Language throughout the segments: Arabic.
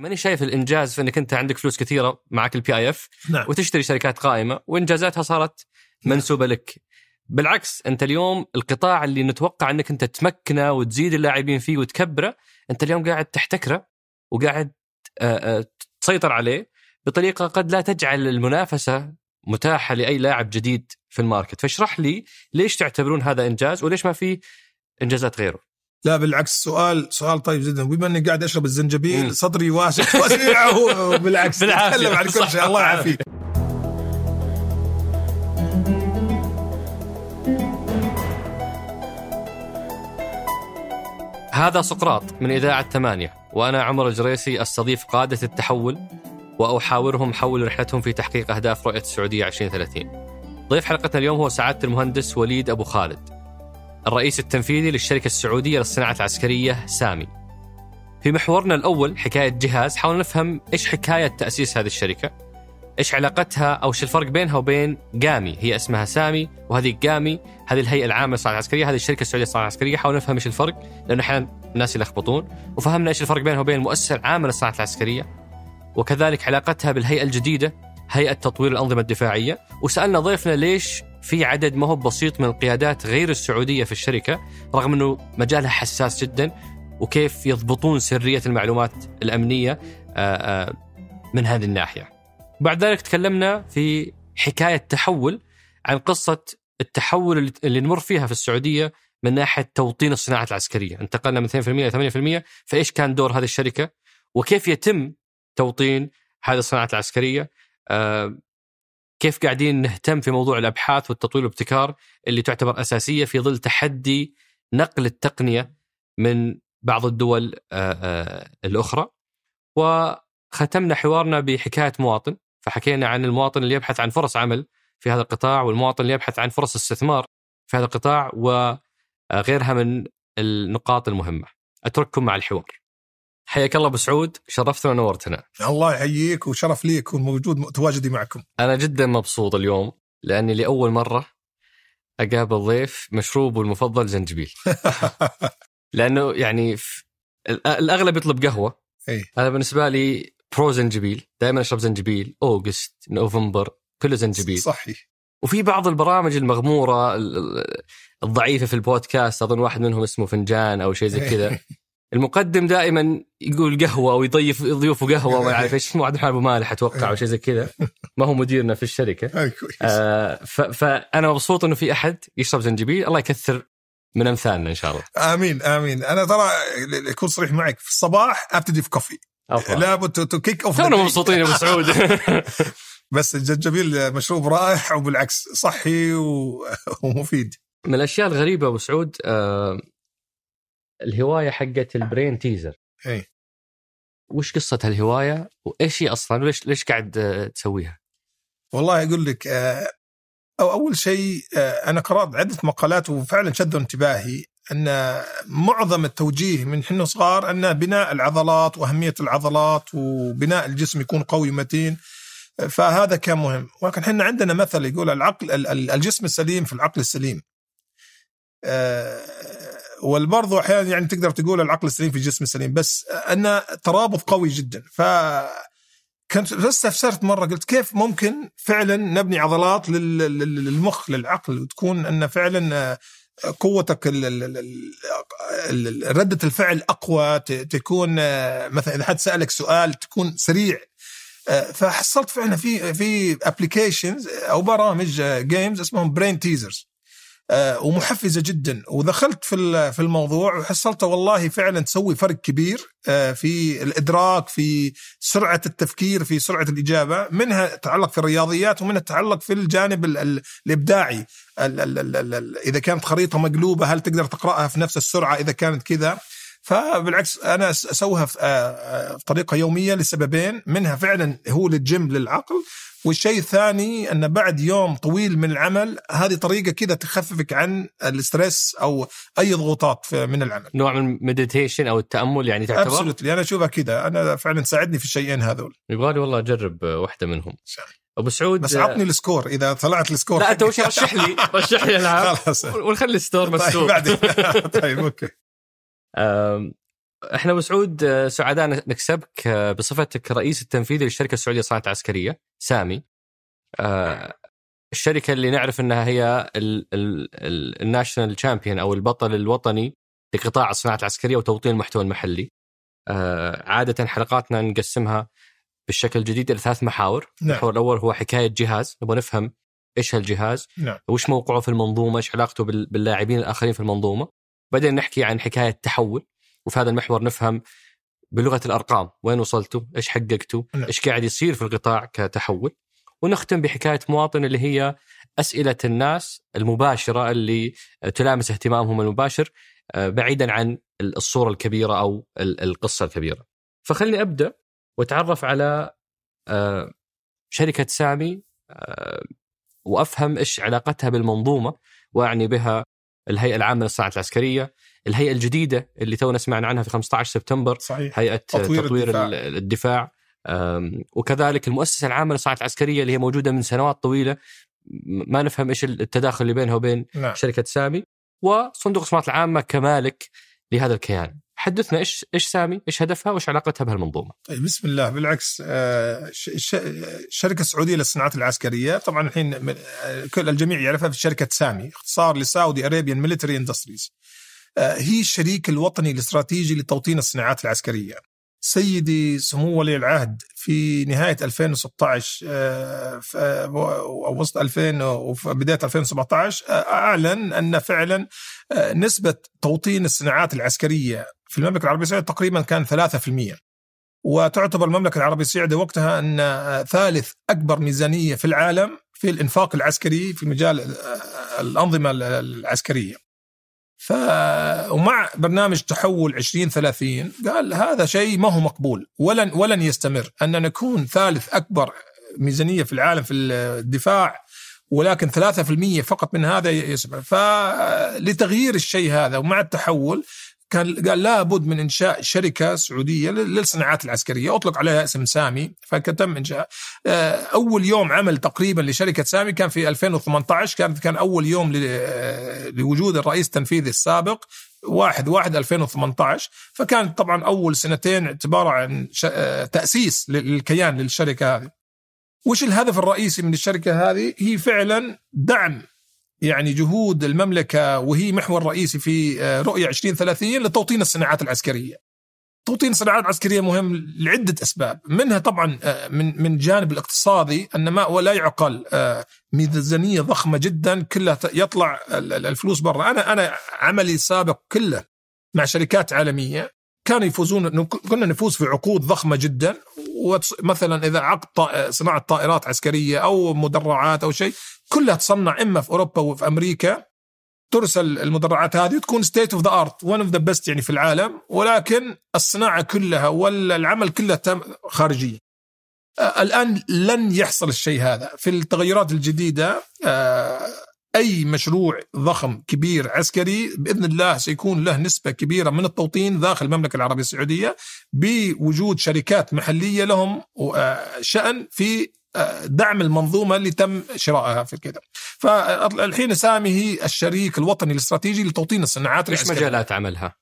ماني شايف الإنجاز في إنك أنت عندك فلوس كثيرة معك ال PIF نعم. وتشتري شركات قائمة وإنجازاتها صارت منسوبة لك. بالعكس أنت اليوم القطاع اللي نتوقع إنك أنت تمكنه وتزيد اللاعبين فيه وتكبره أنت اليوم قاعد تحتكره وقاعد آه، آه، تسيطر عليه بطريقة قد لا تجعل المنافسة متاحة لأي لاعب جديد في ال market. فاشرح لي ليش تعتبرون هذا إنجاز وليش ما في إنجازات غيره؟ لا بالعكس سؤال سؤال طيب جدا. بما إني قاعد أشرب. الزنجبيل صدري واسع. وسيع وبالعكس. نتكلم عن كل شيء. الله يعافيك. هذا سقراط من إذاعة ثمانية وأنا عمر الجريسي أستضيف قادة التحول وأحاورهم حول رحلتهم في تحقيق أهداف رؤية السعودية 2030 ضيف حلقتنا اليوم هو سعادة المهندس وليد أبو خالد. الرئيس التنفيذي للشركة السعودية للصناعة العسكرية سامي. في محورنا الأول حكاية جهاز حاول نفهم إيش حكاية تأسيس هذه الشركة إيش علاقتها أو إيش الفرق بينها وبين قامي هي اسمها سامي وهذه قامي هذه الهيئة العامة للصناعة العسكرية هذه الشركة السعودية للصناعة العسكرية حاول نفهم إيش الفرق لأنه أحيانا الناس يلخبطون وفهمنا إيش الفرق بينها وبين المؤسسة العامة للصناعة العسكرية وكذلك علاقتها بالهيئة الجديدة هيئة تطوير الأنظمة الدفاعية وسألنا ضيفنا ليش في عدد ما هو بسيط من القيادات غير السعودية في الشركة رغم أنه مجالها حساس جدا وكيف يضبطون سرية المعلومات الأمنية آه، آه، من هذه الناحية. بعد ذلك تكلمنا في حكاية تحول عن قصة التحول اللي- نمر فيها في السعودية من ناحية توطين الصناعة العسكرية. انتقلنا من 2% إلى 8% فإيش كان دور هذه الشركة؟ وكيف يتم توطين هذه الصناعة العسكرية؟ آه، كيف قاعدين نهتم في موضوع الأبحاث والتطوير والابتكار اللي تعتبر أساسية في ظل تحدي نقل التقنية من بعض الدول آه، آه، الأخرى. وختمنا حوارنا بحكاية مواطن. فحكينا عن المواطن اللي يبحث عن فرص عمل في هذا القطاع والمواطن اللي يبحث عن فرص استثمار في هذا القطاع وغيرها من النقاط المهمة. أترككم مع الحوار. حياك الله أبو سعود شرفتنا ونورتنا. الله يحييك وشرف لي اكون موجود تواجدي معكم. أنا جدا مبسوط اليوم لأني لأول مرة أقابل ضيف مشروبه المفضل زنجبيل. لأنه يعني الأغلب يطلب قهوة. اي أنا بالنسبة لي برو زنجبيل دائما أشرب زنجبيل أوغست نوفمبر كله زنجبيل. صحي. وفي بعض البرامج المغمورة ال- ال- الضعيفة في البودكاست أظن واحد منهم اسمه فنجان أو شيء زي كذا. المقدم دائما يقول قهوة ويضيف ضيوفه قهوة وما اعرف إيش. اسمه عبد الرحمن ابو مالح أتوقع أو شيء زي كذا. ما هو مديرنا في الشركة. كويس. آه فأنا مبسوط إنه في أحد يشرب زنجبيل. الله يكثر من أمثالنا إن شاء الله. آمين آمين. أنا ترى اكون صريح معك. في الصباح أبتدي في coffee. لابد to kick off تونا مبسوطين يا أبو سعود. بس الجنجبيل مشروب رائع وبالعكس صحي و... ومفيد. من الأشياء الغريبة أبو سعود آه الهواية حقت البرين تيزر اي وش قصة الهوايه وإيش هي أصلا؟ وليش ليش قاعد آه، تسويها؟ والله أقول لك آه، أو أول شيء آه، أنا قرأت عدة مقالات وفعلا شدوا انتباهي أن معظم التوجيه من حنا صغار أن بناء العضلات وأهمية العضلات وبناء الجسم يكون قوي متين آه، فهذا كان مهم. ولكن حنا عندنا مثل يقول العقل ال- ال- الجسم السليم في العقل السليم. والبرضو أحيانا يعني تقدر تقول العقل السليم في الجسم السليم بس أن ترابط قوي جدا. ف كنت استفسرت مرة قلت كيف ممكن فعلا نبني عضلات لل- لل- للمخ للعقل وتكون أن فعلا قوتك ردة الفعل أقوى تكون مثلا إذا حد سألك سؤال تكون سريع. فحصلت فعلا في في applications أو برامج games اسمهم brain teasers ومحفزة جدا. ودخلت في في الموضوع وحصلت والله فعلا تسوي فرق كبير آه، في الإدراك في سرعة التفكير في سرعة الإجابة. منها تتعلق في الرياضيات ومنها تتعلق في الجانب ال ال الإبداعي. ال ال ال ال ال إذا كانت خريطة مقلوبة هل تقدر تقرأها في نفس السرعة إذا كانت كذا؟ فبالعكس أنا أسويها في آه، آه، بطريقة يومية لسببين. منها فعلا هو للجيم للعقل. والشيء الثاني أن بعد يوم طويل من العمل هذه طريقة كذا تخففك عن ال stress أو أي ضغوطات من العمل. نوع من meditation أو التأمل يعني تعتبر؟ absolutely أنا أشوفها كذا. أنا فعلا ساعدني في الشيئين هذول. يبغالي والله اجرب واحدة منهم. أبو سعود بس عطني ال score. إذا طلعت ال score لا أنت وش رشح لي؟ رشح لي ألعاب. خلاص. ونخلي الستور طيب مسدود بعدين. طيب okay. إحنا وسعود آه، سعداء نكسبك آه، بصفتك رئيس التنفيذي للشركة السعودية للصناعه العسكريه SAMI آه، الشركة اللي نعرف إنها هي الناشونال تشامبيون أو البطل الوطني لقطاع الصناعة العسكرية وتوطين المحتوى المحلي. عادة حلقاتنا نقسمها بالشكل الجديد إلى ثلاث محاور، نعم. المحور الأول هو حكاية جهاز، نبغى نفهم إيش هالجهاز؟ نعم. وش موقعه في المنظومة؟ إيش علاقته باللاعبين الآخرين في المنظومة؟ بعدين نحكي عن حكاية تحول وفي هذا المحور نفهم بلغة الأرقام وين وصلتوا؟ إيش حققتوا؟ نعم. إيش قاعد يصير في القطاع كتحول؟ ونختم بحكاية مواطن اللي هي أسئلة الناس المباشرة اللي تلامس اهتمامهم المباشر آه، بعيدا عن الصورة الكبيرة أو القصة الكبيرة. فخلني أبدأ وأتعرف على آه، شركة سامي آه، وأفهم إيش علاقتها بالمنظومة وأعني بها الهيئة العامة للصناعة العسكرية، الهيئة الجديدة اللي تونا سمعنا عنها في 15 سبتمبر صحيح. هيئة تطوير, تطوير الدفاع, الدفاع. وكذلك المؤسسة العامة للصناعة العسكرية اللي هي موجودة من سنوات طويلة ما نفهم إيش التداخل اللي بينها وبين نعم. شركة SAMI وصندوق الاستثمارات العامة كمالك لهذا الكيان حدثنا إيش إيش SAMI؟ إيش هدفها؟ وإيش علاقتها بهالمنظومة؟ طيب بسم الله بالعكس آه، الشركة السعوديه للصناعات العسكرية طبعا الحين كل الجميع يعرفها في شركة SAMI اختصار ل Saudi Arabian Military Industries هي الشريك الوطني الاستراتيجي لتوطين الصناعات العسكرية سيدي سمو ولي العهد في نهاية 2016 أو وسط 2000 وبدايه 2017 أعلن أن فعلا آه، نسبة توطين الصناعات العسكرية في المملكة العربية السعودية تقريبا كان 3% وتعتبر المملكة العربية السعودية وقتها أن آه، ثالث أكبر ميزانية في العالم في الإنفاق العسكري في مجال آه، الأنظمة العسكرية. ف ومع برنامج تحول 2030 قال هذا شيء ما هو مقبول. ولن ولن يستمر. أن نكون ثالث أكبر ميزانية في العالم في الدفاع ولكن 3% فقط من هذا يسمع فلتغيير الشيء هذا ومع التحول كان قال لابد من إنشاء شركة سعودية للصناعات العسكرية. أطلق عليها اسم سامي فكتم إنشاء. آه، أول يوم عمل تقريبا لشركة سامي كان في 2018 كان كان أول يوم آه، لوجود الرئيس التنفيذي السابق 1 1 2018 فكان طبعا أول سنتين عبارة عن آه، تأسيس للكيان للشركة هذه. وش الهدف الرئيسي من الشركة هذه؟ هي فعلا دعم يعني جهود المملكة وهي محور رئيسي في آه، رؤية 2030 لتوطين الصناعات العسكرية. توطين الصناعات العسكرية مهم لعدة أسباب منها طبعا آه، من من جانب الاقتصادي أن ما ولا يعقل آه، ميزانية ضخمة جدا كلها يطلع الفلوس برا. أنا أنا عملي السابق كله مع شركات عالمية كانوا يفوزون كنا نفوز في عقود ضخمة جدا ومثلا إذا عقد صناعة طائرات عسكرية أو مدرعات أو شيء كلها تصنع إما في أوروبا وفي أمريكا. ترسل المدرعات هذه وتكون state of the art one of the best يعني في العالم. ولكن الصناعة كلها ولا العمل كله خارجي آه الآن لن يحصل الشيء هذا. في التغيرات الجديدة آه أي مشروع ضخم كبير عسكري بإذن الله سيكون له نسبة كبيرة من التوطين داخل المملكة العربية السعودية بوجود شركات محلية لهم آه، شأن في دعم المنظومة اللي تم شرائها في كذا فالحين سامي هي الشريك الوطني الاستراتيجي لتوطين الصناعات إيش مجالات عملها؟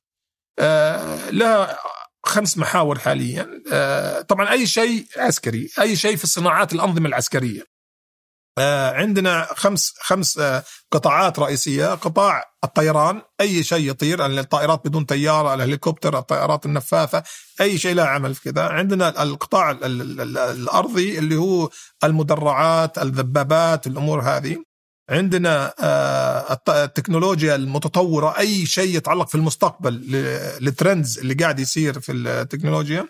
آه لها خمس محاور حاليا. آه طبعا أي شيء عسكري أي شيء في الصناعات الأنظمة العسكرية. آه، عندنا خمس خمس آه، قطاعات رئيسية. قطاع الطيران أي شيء يطير الطائرات بدون طيارة الهليكوبتر الطائرات النفاثة أي شيء لا عمل في كذا. عندنا القطاع الأرضي اللي هو المدرعات الذبابات الأمور هذه. عندنا آه، التكنولوجيا المتطورة أي شيء يتعلق في المستقبل للترندز اللي قاعد يصير في التكنولوجيا.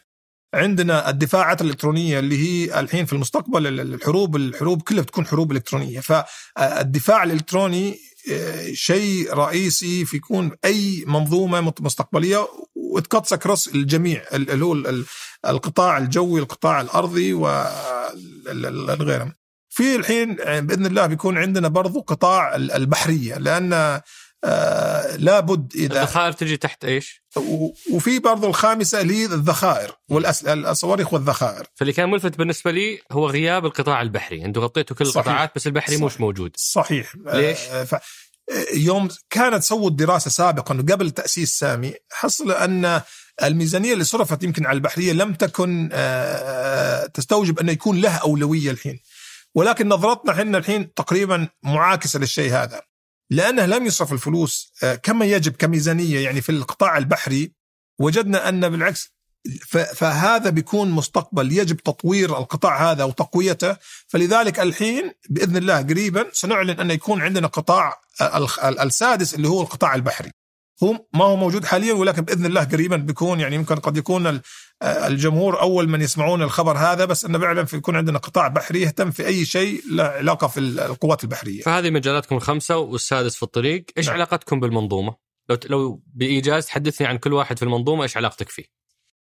عندنا الدفاعات الإلكترونية اللي هي الحين في المستقبل الحروب الحروب كلها بتكون حروب إلكترونية. فالدفاع الإلكتروني آه، شيء رئيسي في يكون أي منظومة مستقبلية وتكتس اكروس الجميع اللي هو القطاع الجوي القطاع الأرضي والغيره في الحين آه، بإذن الله بيكون عندنا برضو قطاع البحرية لأن آه لابد اذا الذخائر تجي تحت إيش؟ وفي برضو الخامسة اللي هي الذخائر والصواريخ والذخائر. فاللي كان ملفت بالنسبة لي هو غياب القطاع البحري، أنتم غطيتوا كل القطاعات بس البحري صحيح. مش موجود. صحيح. ليش؟ آه ف... يوم كانت سووا الدراسة سابقا قبل تأسيس سامي حصل أن الميزانية اللي صرفت يمكن على البحرية لم تكن آه، تستوجب انه يكون لها أولوية الحين. ولكن نظرتنا إحنا الحين تقريبا معاكسة للشيء هذا. لأنه لم يصرف الفلوس. آه، كما يجب كميزانية يعني في القطاع البحري وجدنا أن بالعكس فهذا بيكون مستقبل. يجب تطوير القطاع هذا وتقويته. فلذلك الحين بإذن الله قريبا سنعلن أن يكون عندنا قطاع السادس اللي هو القطاع البحري. هو ما هو موجود حاليا ولكن بإذن الله قريبا بيكون يعني يمكن قد يكون الجمهور أول من يسمعون الخبر هذا بس إنه فعلا في يكون عندنا قطاع بحري يهتم في أي شيء له علاقة في القوات البحرية. فهذه مجالاتكم الخمسة والسادس في الطريق، إيش نعم. علاقتكم بالمنظومة؟ لو لو بإيجاز تحدثني عن كل واحد في المنظومة إيش علاقتك فيه؟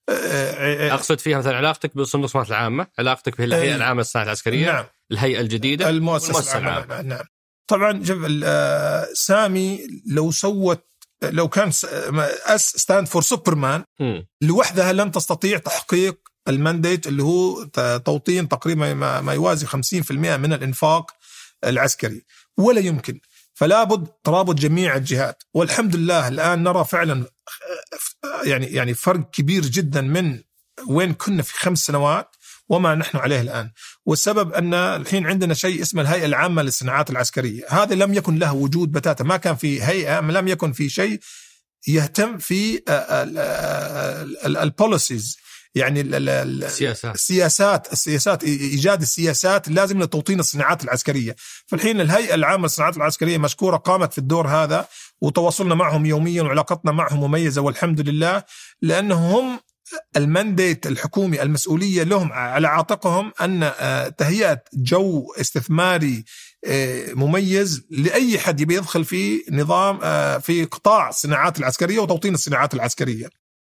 أه، أه، أه، أقصد فيها مثلا علاقتك بصندوق الصناعات العامة، علاقتك بالهيئه العامة للصناعات العسكرية نعم الهيئة الجديدة المؤسسة العامة نعم طبعا شوف سامي لو سوت لو كان S stand for Superman لوحدها لن تستطيع تحقيق ال mandate اللي هو توطين تقريبا ما يوازي 50% من الإنفاق العسكري. ولا يمكن. فلا بد ترابط جميع الجهات. والحمد لله الآن نرى فعلا يعني يعني فرق كبير جدا من وين كنا في خمس سنوات. وما نحن عليه الآن. والسبب أن الحين عندنا شيء اسمه الهيئة العامة للصناعات العسكرية. هذا لم يكن له وجود بتاتا. ما كان في هيئة لم يكن في شيء يهتم في ال policies يعني السياسات السياسات السياسات إيجاد السياسات اللازمه لتوطين الصناعات العسكرية. فالحين الهيئة العامة للصناعات العسكرية مشكورة قامت في الدور هذا وتواصلنا معهم يوميا وعلاقتنا معهم مميزة والحمد لله لأنهم ال mandate الحكومي المسؤولية لهم على عاتقهم أن آه، تهيئة جو استثماري آه، مميز لأي حد يبي يدخل في نظام آه، في قطاع الصناعات العسكرية وتوطين الصناعات العسكرية.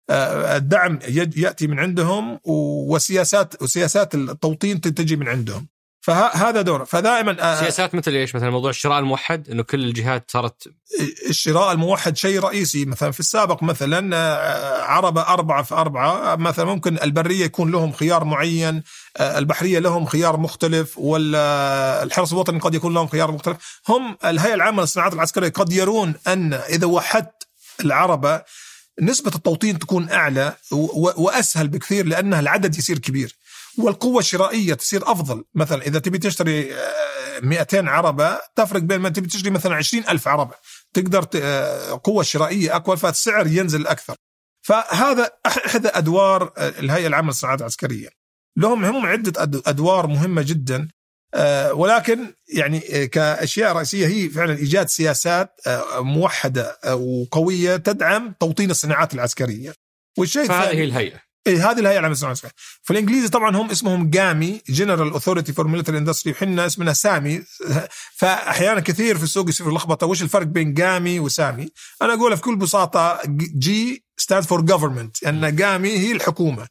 الدعم يأتي من عندهم وسياسات وسياسات التوطين تجي من عندهم. فهذا دوره فدائما سياسات مثل إيش؟ مثلا موضوع الشراء الموحد إنه كل الجهات صارت الشراء الموحد شيء رئيسي. مثلا في السابق مثلا عربة أربعة في أربعة مثلا ممكن البرية يكون لهم خيار معين البحرية لهم خيار مختلف ولا الحرس الوطني قد يكون لهم خيار مختلف. هم الهيئة العامة للصناعات العسكرية قد يرون أن إذا وحدت العربة نسبة التوطين تكون أعلى وأسهل بكثير لأنها العدد يصير كبير. والقوة الشرائية تصير أفضل. مثلا إذا تبي تشتري 200 آه، عربة تفرق بين ما تبي تشتري مثلا 20 ألف عربة. تقدر آه، قوة شرائية أقوى فالسعر ينزل أكثر. فهذا إحدى أدوار آه، الهيئة العامة للصناعات العسكرية. لهم هم عدة أدوار مهمة جدا. ولكن يعني كأشياء رئيسية هي فعلا إيجاد سياسات موحدة وقوية تدعم توطين الصناعات العسكرية. والشيء فهذه الهيئة. إيه هذه الهيئة العامه للصناعه العسكريه فالإنجليزي طبعا هم اسمهم جامي General Authority for Military Industry وحنا اسمنا سامي. فاحيانا كثير في السوق يصير لخبطة. وش الفرق بين جامي وسامي؟ أنا اقولها في كل بساطة G stand for government ان جامي هي الحكومة.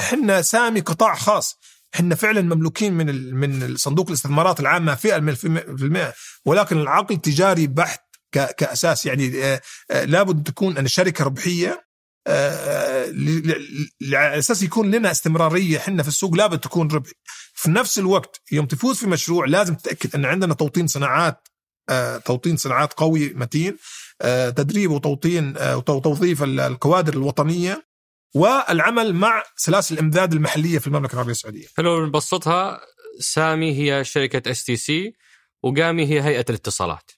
إحنا سامي قطاع خاص. إحنا فعلا مملوكين من من صندوق الاستثمارات العامة فئه من المئة ولكن العقل تجاري بحت كأساس. يعني آه، آه، لابد تكون أن الشركة ربحية. على أساس يكون لنا استمرارية إحنا في السوق لابد تكون ربح. في نفس الوقت يوم تفوز في مشروع لازم تتأكد أن عندنا توطين صناعات آه، توطين صناعات قوي متين آه، تدريب وتوطين آه، وتوظيف الكوادر الوطنية والعمل مع سلاسل الأمداد المحلية في المملكة العربية السعودية. فلو نبسطها سامي هي شركة STC وقامي هي هيئة الاتصالات.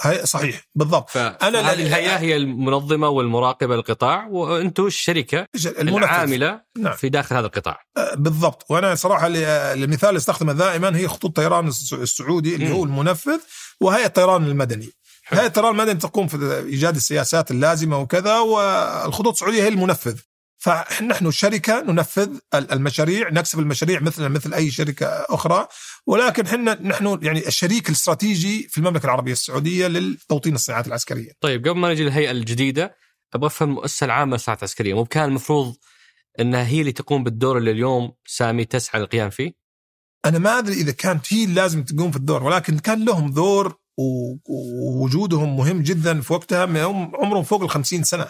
هي صحيح بالضبط. أنا هذه الهيئة هي المنظمة والمراقبة للقطاع وأنتم الشركة العاملة نعم. في داخل هذا القطاع. أه، بالضبط. وأنا صراحة المثال اللي استخدمه دائما هي خطوط الطيران السعودي اللي م. هو المنفذ وهيئة الطيران المدني. هيئة الطيران المدني تقوم في إيجاد السياسات اللازمة وكذا والخطوط السعودية هي المنفذ. فنحن شركة ننفذ المشاريع نكسب المشاريع مثل مثل أي شركة أخرى ولكن إحنا نحن يعني الشريك الاستراتيجي في المملكة العربية السعودية للتوطين الصناعات العسكرية. طيب قبل ما نجي للهيئة الجديدة أبغى أفهم المؤسسة العامة للصناعات العسكرية. مو كان المفروض أنها هي اللي تقوم بالدور اللي اليوم سامي تسعى للقيام فيه؟ أنا ما أدري إذا كانت هي لازم تقوم في الدور ولكن كان لهم دور ووجودهم مهم جدا في وقتها هم عمرهم فوق ال 50 سنة.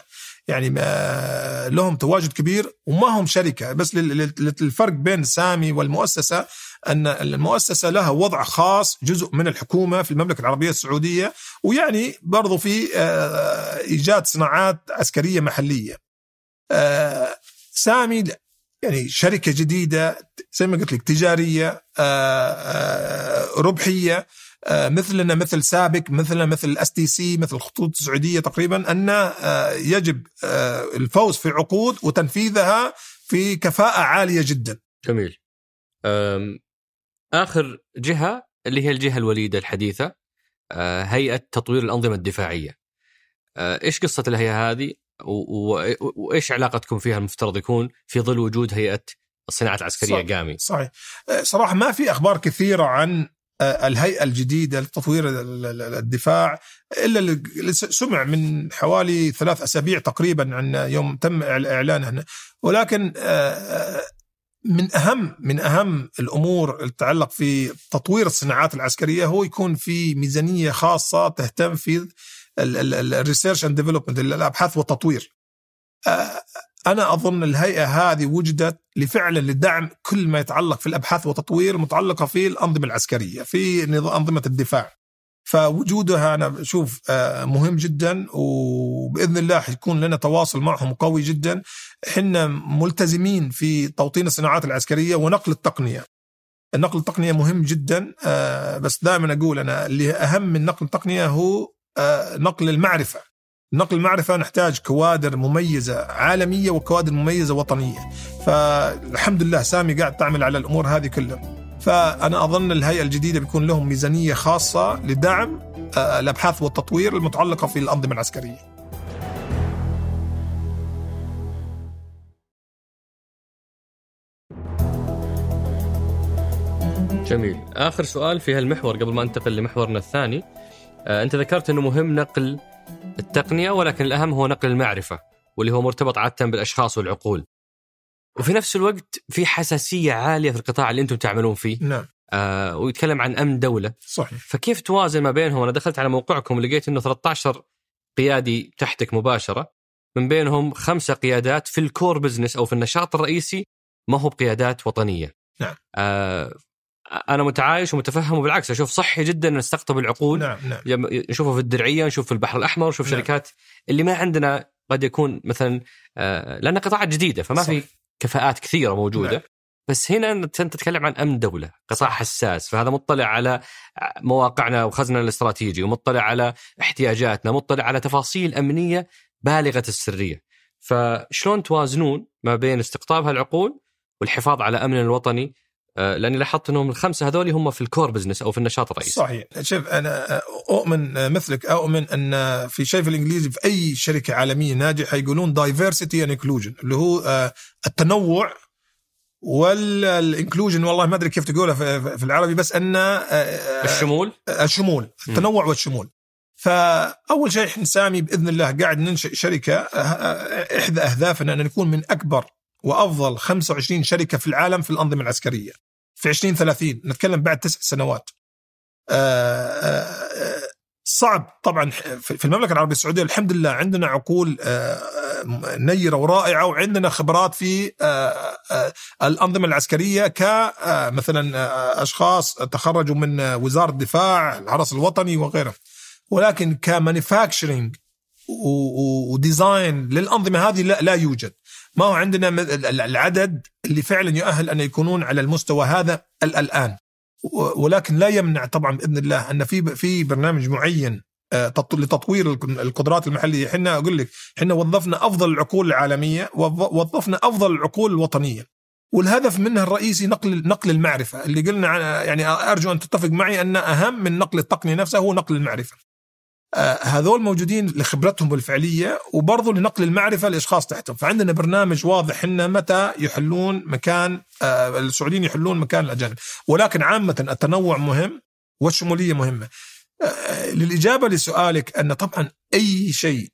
يعني ما لهم تواجد كبير وما هم شركة. بس الفرق بين سامي والمؤسسة أن المؤسسة لها وضع خاص جزء من الحكومة في المملكة العربية السعودية ويعني برضو في آه، إيجاد صناعات عسكرية محلية. آه سامي يعني شركة جديدة زي ما قلت لك تجارية آه آه ربحية. آه مثلنا مثل سابق مثلنا مثل ال STC مثل الخطوط السعودية تقريبا أن آه يجب آه الفوز في عقود وتنفيذها في كفاءة عالية جدا. جميل. آخر جهة اللي هي الجهة الوليدة الحديثة آه، هيئة تطوير الأنظمة الدفاعية. آه، إيش قصة الهيئة هذه؟ وإيش علاقتكم فيها المفترض يكون في ظل وجود هيئة الصناعة العسكرية صحيح. قامي؟ صحيح. آه، صراحة ما في أخبار كثيرة عن الهيئة الجديدة لتطوير الدفاع إلا اللي سمع من حوالي ثلاث أسابيع تقريبا عن يوم تم اعلانها ولكن من أهم من أهم الأمور اللي تتعلق في تطوير الصناعات العسكرية هو يكون في ميزانية خاصة تهتم في ال research and development الأبحاث والتطوير. أنا أظن الهيئة هذه وجدت لفعلا لدعم كل ما يتعلق في الأبحاث والتطوير المتعلقه في الأنظمة العسكرية، في أنظمة الدفاع. فوجودها أنا بشوف آه، مهم جدا وبإذن الله حيكون لنا تواصل معهم قوي جدا. إحنا ملتزمين في توطين الصناعات العسكرية ونقل التقنية. النقل التقنية مهم جدا آه، بس دائما أقول أنا اللي أهم من نقل التقنية هو آه، نقل المعرفة. نقل المعرفة نحتاج كوادر مميزة عالمية وكوادر مميزة وطنية. فالحمد لله سامي قاعد تعمل على الأمور هذه كلها. فأنا أظن الهيئة الجديدة بيكون لهم ميزانية خاصة لدعم آه، الأبحاث والتطوير المتعلقة في الأنظمة العسكرية. جميل. آخر سؤال في هالمحور قبل ما أنتقل لمحورنا الثاني. آه، أنت ذكرت أنه مهم نقل التقنية ولكن الأهم هو نقل المعرفة واللي هو مرتبط عادة بالأشخاص والعقول. وفي نفس الوقت في حساسية عالية في القطاع اللي أنتم تعملون فيه. نعم. آه ويتكلم عن أمن دولة. صحيح. فكيف توازن ما بينهم؟ أنا دخلت على موقعكم لقيت إنه 13 قيادي تحتك مباشرة. من بينهم خمسة قيادات في الكور بزنس أو في النشاط الرئيسي ما هو بقيادات وطنية. نعم. آه أنا متعايش ومتفهم وبالعكس أشوف صحي جدا نستقطب العقول نعم نعم نشوفه في الدرعية نشوف في البحر الأحمر نشوف نعم. شركات اللي ما عندنا قد يكون مثلا آه لأن قطاعات جديدة فما صح. في كفاءات كثيرة موجودة نعم. بس هنا أنت تتكلم عن أمن دولة، قطاع حساس، فهذا مطلع على مواقعنا وخزننا الاستراتيجي، ومطلع على احتياجاتنا، مطلع على تفاصيل أمنية بالغة السرية. فشلون توازنون ما بين استقطاب هالعقول والحفاظ على أمننا الوطني آه، لأني لاحظت إنهم الخمسة هذول هم في ال core business أو في النشاط الرئيسي. صحيح، شوف أنا أؤمن مثلك أؤمن أن في شيء في الإنجليزي في أي شركة عالمية ناجحة يقولون diversity and inclusion اللي هو آه، التنوع وال inclusion والله ما أدري كيف تقولها في العربي بس أن آه، الشمول الشمول التنوع والشمول. فأول شيء إحنا سامي بإذن الله قاعد ننشئ شركة إحدى أهدافنا أن نكون من أكبر وأفضل 25 شركة في العالم في الأنظمة العسكرية في 2030 نتكلم بعد تسع سنوات آه، آه، صعب طبعا في المملكة العربية السعودية الحمد لله عندنا عقول آه، نيرة ورائعة وعندنا خبرات في الأنظمة العسكرية كمثلا أشخاص تخرجوا من وزارة الدفاع، الحرس الوطني وغيره. ولكن كمانيفاكتشرنج وديزاين للأنظمة هذه لا, لا يوجد. ما هو عندنا العدد اللي فعلا يؤهل أن يكونون على المستوى هذا الآن. ولكن لا يمنع طبعا بإذن الله أن في في برنامج معين آه، لتطوير القدرات المحلية. إحنا أقول لك إحنا وظفنا أفضل العقول العالميه وظفنا أفضل العقول الوطنيه والهدف منها الرئيسي نقل نقل المعرفة. اللي قلنا يعني أرجو أن تتفق معي أن أهم من نقل التقنية نفسها هو نقل المعرفة. هذول موجودين لخبرتهم الفعلية وبرضه لنقل المعرفة لأشخاص تحتهم. فعندنا برنامج واضح إن متى يحلون مكان آه، السعوديين يحلون مكان الأجانب. ولكن عامة التنوع مهم والشمولية مهمة. آه، للإجابة لسؤالك أن طبعا أي شيء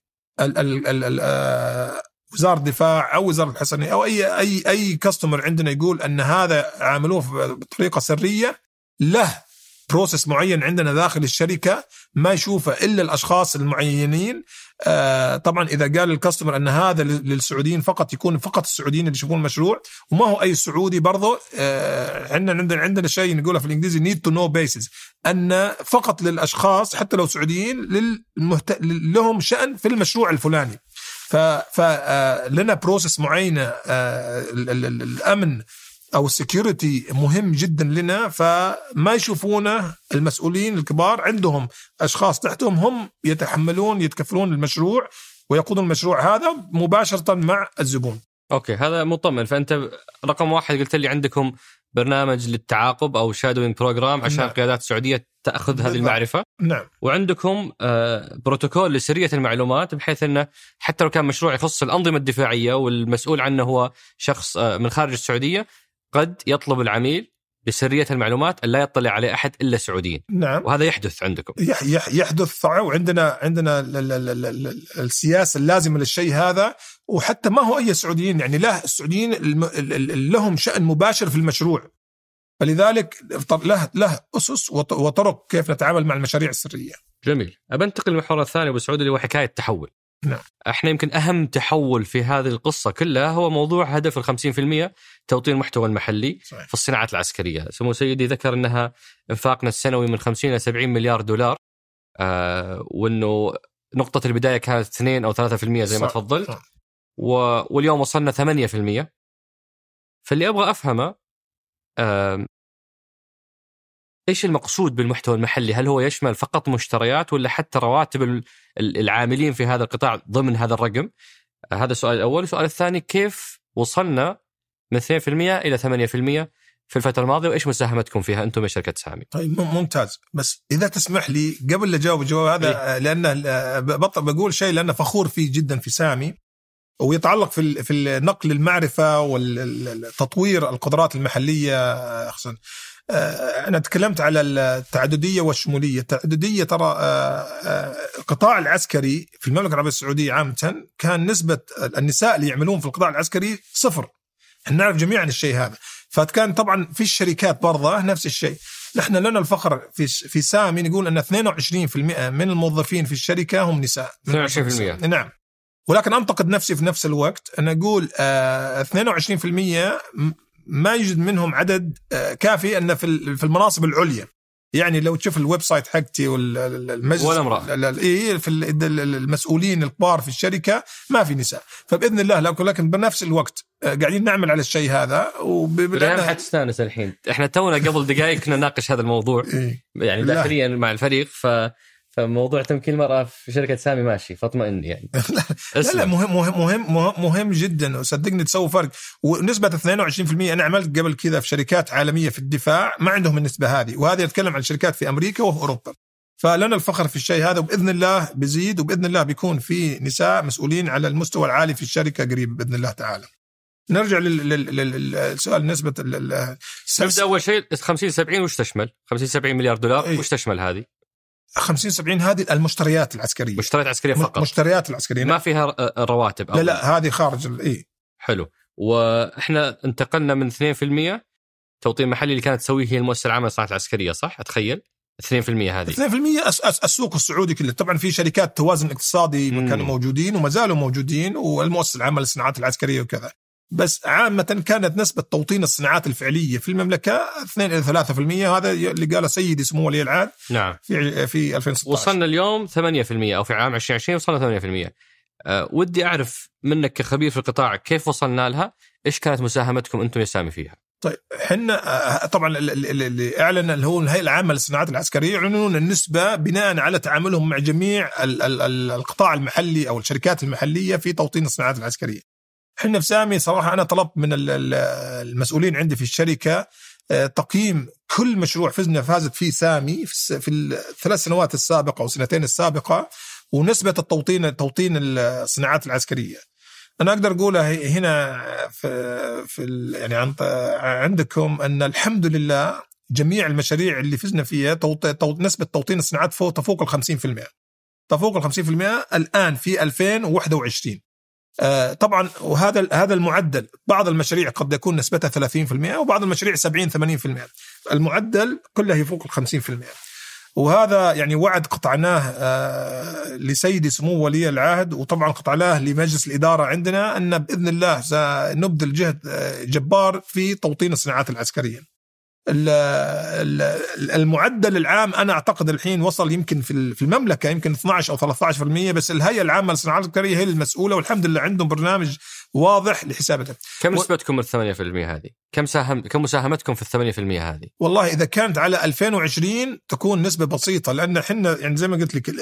وزارة الدفاع أو وزارة الحسنيه أو اي اي أي كاستمر عندنا يقول أن هذا عاملوه بطريقة سرية له process معين عندنا داخل الشركة ما يشوفه إلا الأشخاص المعينين. آه طبعا إذا قال ال customer أن هذا للسعوديين فقط يكون فقط السعوديين اللي يشوفون المشروع وما هو أي سعودي برضه آه عندنا عندنا عندنا شيء نقوله في الإنجليزي need to know basis أن فقط للأشخاص حتى لو سعوديين للمهت... لهم شأن في المشروع الفلاني. فلنا process معينة آه، الأمن أو ال security مهم جدا لنا فما يشوفونه المسؤولين الكبار عندهم أشخاص تحتهم هم يتحملون يتكفلون المشروع ويقودون المشروع هذا مباشرة مع الزبون. okay هذا مطمن فأنت رقم واحد قلت لي عندكم برنامج للتعاقب أو shadowing program عشان نعم. القيادات السعودية تأخذ بالضبط. هذه المعرفة نعم وعندكم آه، بروتوكول لسرية المعلومات بحيث إنه حتى لو كان مشروع يخص الأنظمة الدفاعية والمسؤول عنه هو شخص آه، من خارج السعودية قد يطلب العميل بسرية المعلومات لا يطلع عليه أحد إلا السعوديين نعم. وهذا يحدث عندكم. يحدث وعندنا عندنا السياسة اللازمة للشيء هذا. وحتى ما هو أي سعوديين يعني له السعوديين لهم شأن مباشر في المشروع. فلذلك له له أسس وطرق كيف نتعامل مع المشاريع السرية. جميل، ابى انتقل للمحور الثاني. أبو سعود اللي هو حكاية تحول. نعم. إحنا يمكن اهم تحول في هذه القصة كلها هو موضوع هدف ال 50% توطين المحتوى المحلي صحيح. في الصناعات العسكرية، سمو سيدي ذكر إنها انفاقنا السنوي من 50 إلى 70 مليار دولار آه وإنه نقطة البداية كانت 2 أو 3% زي ما تفضلت و... واليوم وصلنا 8% فاللي أبغى أفهمه آه إيش المقصود بالمحتوى المحلي؟ هل هو يشمل فقط مشتريات ولا حتى رواتب العاملين في هذا القطاع ضمن هذا الرقم؟ هذا السؤال الأول، السؤال الثاني كيف وصلنا من 2% إلى 8% في الفترة الماضية وإيش مساهمتكم فيها أنتم يا شركة سامي؟ طيب ممتاز بس إذا تسمح لي قبل لا أجاوب الجواب هذا إيه؟ لأنه بقول شيء لأنه فخور فيه جدا في سامي ويتعلق في في نقل المعرفة والتطوير القدرات المحلية آه، أنا تكلمت على التعددية والشمولية، التعددية ترى آه، آه، القطاع العسكري في المملكة العربية السعودية عامة كان نسبة النساء اللي يعملون في القطاع العسكري صفر. إحنا نعرف جميعا الشيء هذا، فكان طبعا في الشركات برضه نفس الشيء. نحن لنا الفخر في في سامي نقول إن 22% من الموظفين في الشركة هم نساء. 22% نعم. ولكن أنتقد نفسي في نفس الوقت أنا أقول 22% ما يوجد منهم عدد آه، كافي انه في في المناصب العليا. يعني لو تشوف ال website حقتي والمجلس ولا امرأة. اي في المسؤولين الكبار في الشركة ما في نساء. فبإذن الله لكن بنفس الوقت آه، قاعدين نعمل على الشيء هذا وبدأنا حتستأنس الحين. إحنا تونا قبل دقائق كنا نناقش هذا الموضوع إيه؟ يعني داخليا مع الفريق ف فموضوع تمكين المراه في شركة سامي ماشي فاطمئن يعني لا لا مهم مهم مهم مهم, مهم جدا وصدقني تسوي فرق ونسبة 22% أنا عملت قبل كذا في شركات عالمية في الدفاع ما عندهم النسبة هذه وهذه أتكلم عن شركات في أمريكا واوروبا فلنا الفخر في الشيء هذا وبإذن الله بيزيد وبإذن الله بيكون في نساء مسؤولين على المستوى العالي في الشركة قريب بإذن الله تعالى. نرجع للسؤال نسبة نبدأ أول شيء 50 70 وش تشمل؟ 50 70 مليار دولار إيه؟ وش تشمل هذه؟ 50 70 هذه المشتريات العسكرية. مشتريات عسكرية فقط. مشتريات العسكرية. ما فيها رواتب لا لا هذه خارج اي حلو. وإحنا انتقلنا من 2% توطين محلي اللي كانت تسويه هي المؤسسة العامة للصناعات العسكرية صح؟ أتخيل؟ 2% هذه. 2% أس أس السوق السعودي كله. طبعا في شركات توازن اقتصادي كانوا موجودين وما زالوا موجودين والمؤسسة العامة للصناعات العسكرية وكذا. بس عامة كانت نسبة توطين الصناعات الفعلية في المملكة 2 إلى 3% هذا اللي قاله سيدي سمو ولي العهد نعم في في 2016 وصلنا اليوم 8% أو في عام 2020 وصلنا 8% أه ودي أعرف منك كخبير في القطاع كيف وصلنا لها؟ إيش كانت مساهمتكم أنتم يا سامي فيها؟ طيب إحنا آه، طبعا اللي أعلن اللي هو الهيئة العامة للصناعات العسكرية يعلنون النسبة بناء على تعاملهم مع جميع القطاع المحلي أو الشركات المحلية في توطين الصناعات العسكرية. إحنا في سامي صراحة أنا طلبت من المسؤولين عندي في الشركة آه، تقييم كل مشروع فزنا فازت فيه سامي في الثلاث سنوات السابقة أو السنتين السابقة ونسبة التوطين توطين الصناعات العسكرية. أنا أقدر اقولها هنا في في يعني عندكم أن الحمد لله جميع المشاريع اللي فزنا فيها نسبة توطين الصناعات فوق تفوق ال 50%. تفوق ال 50% الآن في 2021 آه، طبعا وهذا هذا المعدل بعض المشاريع قد يكون نسبتها 30% وبعض المشاريع 70 80% المعدل كله يفوق ال 50% وهذا يعني وعد قطعناه آه، لسيدي سمو ولي العهد وطبعا قطعناه لمجلس الإدارة عندنا أن بإذن الله سنبذل جهد آه، جبار في توطين الصناعات العسكرية. المعدل العام أنا أعتقد الحين وصل يمكن في المملكة يمكن 12 أو 13% بس الهيئة العامة للصناعات العسكريه هي المسؤولة والحمد لله عندهم برنامج واضح لحسابته كم نسبتكم من 8% هذه؟ كم ساهم كم مساهمتكم في الثمانية في المية هذه؟ والله إذا كانت على 2020 تكون نسبة بسيطة لأن إحنا يعني زي ما قلت لك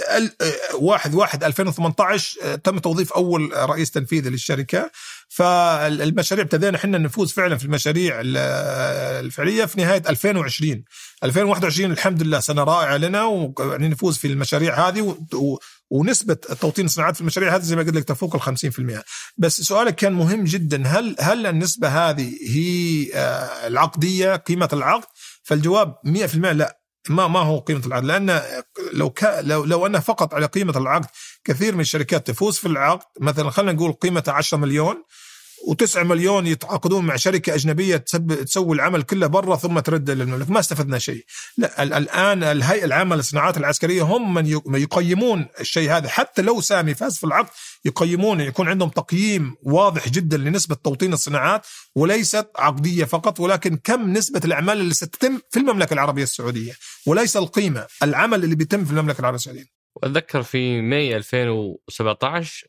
واحد واحد 2018 تم توظيف أول رئيس تنفيذي للشركة فالمشاريع ابتدينا إحنا نفوز فعلا في المشاريع الفعلية في نهاية 2020 2021 الحمد لله سنة رائعة لنا ويعني نفوز في المشاريع هذه و... ونسبة توطين الصناعات في المشاريع هذه زي ما قلت لك تفوق ال 50% بس سؤالك كان مهم جدا. هل هل النسبة هذه هي آه، العقدية قيمة العقد؟ فالجواب 100% لا. ما ما هو قيمة العقد؟ لأن لو كا لو لو أنه فقط على قيمة العقد كثير من الشركات تفوز في العقد. مثلا خلينا نقول قيمته 10 مليون. و9 مليون يتعاقدون مع شركة أجنبية تسوي العمل كله برا ثم ترد للمملكة. ما استفدنا شيء. لا الآن الهيئة العامة للصناعات العسكرية هم من يقيمون الشيء هذا. حتى لو سامي فاز في العقد يقيمون يكون عندهم تقييم واضح جدا لنسبة توطين الصناعات وليست عقدية فقط ولكن كم نسبة الأعمال اللي ستتم في المملكة العربية السعودية. وليس القيمة العمل اللي بيتم في المملكة العربية السعودية. وأتذكر في ماي 2017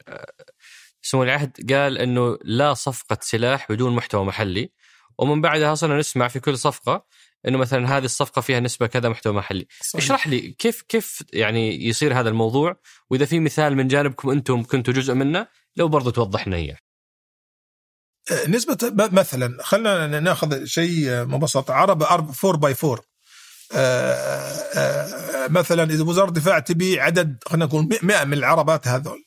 سمو العهد قال إنه لا صفقة سلاح بدون محتوى محلي ومن بعدها صرنا نسمع في كل صفقة إنه مثلا هذه الصفقة فيها نسبة كذا محتوى محلي. صحيح. اشرح لي كيف كيف يعني يصير هذا الموضوع؟ وإذا في مثال من جانبكم أنتم كنتوا جزء منه لو برضو توضح لنا إياه. أه، نسبة مثلا خلينا نأخذ شيء مبسط عرب 4 باي 4 مثلا إذا وزارة الدفاع تبي عدد خلينا نقول 100 من العربات هذول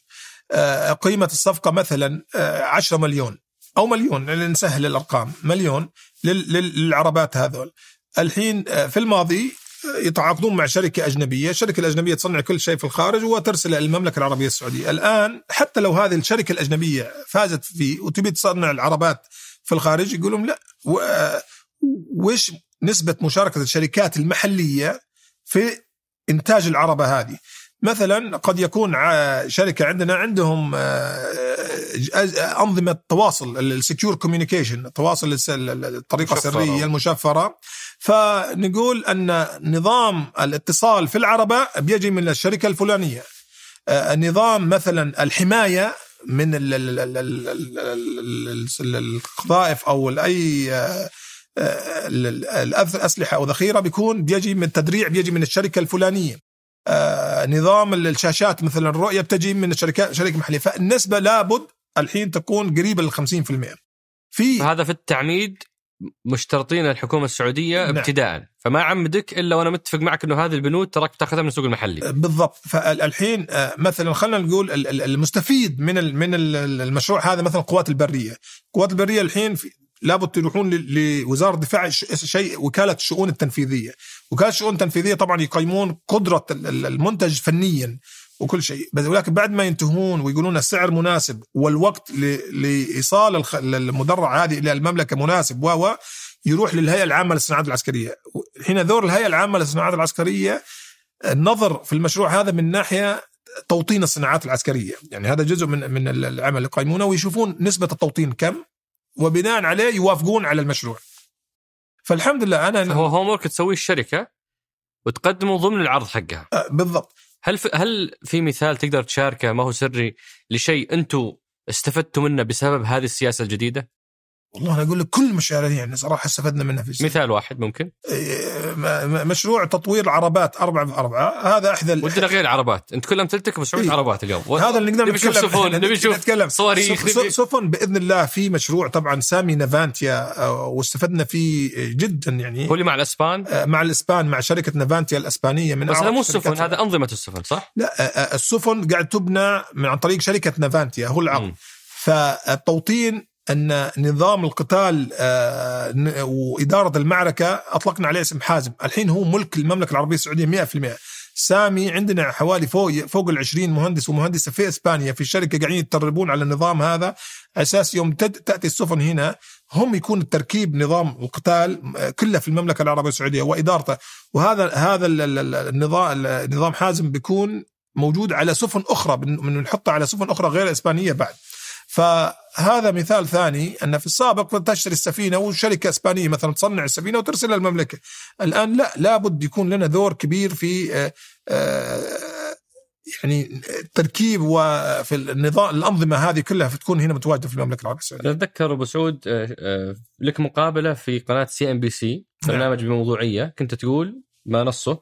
قيمة الصفقة مثلا 10 آه، مليون أو مليون نسهل الأرقام مليون للعربات هذول. الحين آه، في الماضي يتعاقدون مع شركة أجنبية. الشركة الأجنبية تصنع كل شيء في الخارج وترسل المملكة العربية السعودية. الآن حتى لو هذه الشركة الأجنبية فازت فيه وتبي تصنع العربات في الخارج يقولون لا وش نسبة مشاركة الشركات المحلية في إنتاج العربة هذه؟ مثلا قد يكون شركه عندنا عندهم آه، انظمه تواصل ال secure communication التواصل الطريقة السريه المشفره فنقول ان نظام الاتصال في العربه بيجي من الشركة الفلانيه آه، نظام مثلا الحمايه من القذائف أو اي آه، الاسلحه أو ذخيره بيكون بيجي من التدريع بيجي من الشركة الفلانيه آه، نظام الشاشات مثلا الرؤية بتجي من الشركات شركة محلية فالنسبة لابد الحين تكون قريبة لل 50% في هذا في التعميد مشترطين الحكومة السعودية نعم. ابتداء. فما عمدك إلا وأنا متفق معك إنه هذه البنود تراك تأخذها من السوق المحلي. آه، بالضبط. فالحين آه، مثلا خلينا نقول المستفيد من من المشروع هذا مثلا القوات البرية. القوات البرية الحين لابد تروحون لوزارة الدفاع شيء وكالة الشؤون التنفيذية. وكالة الشؤون التنفيذية طبعا يقيمون قدرة المنتج فنيا وكل شيء. ولكن بعد ما ينتهون ويقولون السعر مناسب والوقت لإيصال المدرع هذه إلى المملكة مناسب و يروح للهيئة العامة للصناعات العسكرية. هنا دور الهيئة العامة للصناعات العسكرية النظر في المشروع هذا من ناحية توطين الصناعات العسكرية. يعني هذا جزء من من العمل اللي يقيمونه ويشوفون نسبة التوطين كم. وبناء عليه يوافقون على المشروع. فالحمد لله أنا هو هوم ورك تسويه الشركة وتقدمه ضمن العرض حقها. أه بالضبط. هل في هل في مثال تقدر تشاركه ما هو سري لشيء أنتم استفدتوا منه بسبب هذه السياسة الجديدة؟ والله أنا أقول لك كل المشاريع يعني صراحة استفدنا منها في السنة. مثال واحد ممكن؟ إيه، مشروع تطوير عربات أربعة في أربعة. هذا إحدى ودنا غير عربات. أنت كل امثلتك مشروع إيه؟ عربات اليوم. هذا اللي نقدر نتكلم سفن نبي نشوف نتكلم. صواريخ سفن بإذن الله في مشروع طبعا سامي نافانتيا آه، واستفدنا فيه جدا يعني. هو اللي مع الإسبان؟ آه، مع الإسبان مع شركة نافانتيا الإسبانية من بس هذا مو السفن هذا أنظمة السفن صح؟ لا آه، السفن قاعد تبنى من عن طريق شركة نافانتيا هو العقد فالتوطين أن نظام القتال آه، واداره المعركة أطلقنا عليه اسم حازم، الحين هو ملك المملكة العربية السعودية 100%. سامي عندنا حوالي فوق فوق ال 20 مهندس ومهندسة في إسبانيا في الشركة قاعدين يتدربون على النظام هذا. أساس يوم تأتي السفن هنا هم يكون التركيب نظام القتال آه، كله في المملكة العربية السعودية وإدارته. وهذا هذا النظام نظام حازم بيكون موجود على سفن أخرى بنحطه على سفن أخرى غير إسبانية بعد. فهذا مثال ثاني أن في السابق تشتري السفينة وشركة إسبانية مثلا تصنع السفينة وترسلها المملكه. الآن لا لابد يكون لنا دور كبير في آه، آه، يعني تركيب وفي النظام الأنظمة هذه كلها تكون هنا متواجدة في المملكة العربية السعودية. أتذكر أبو سعود لك مقابلة في قناة CNBC برنامج بموضوعية كنت تقول ما نصه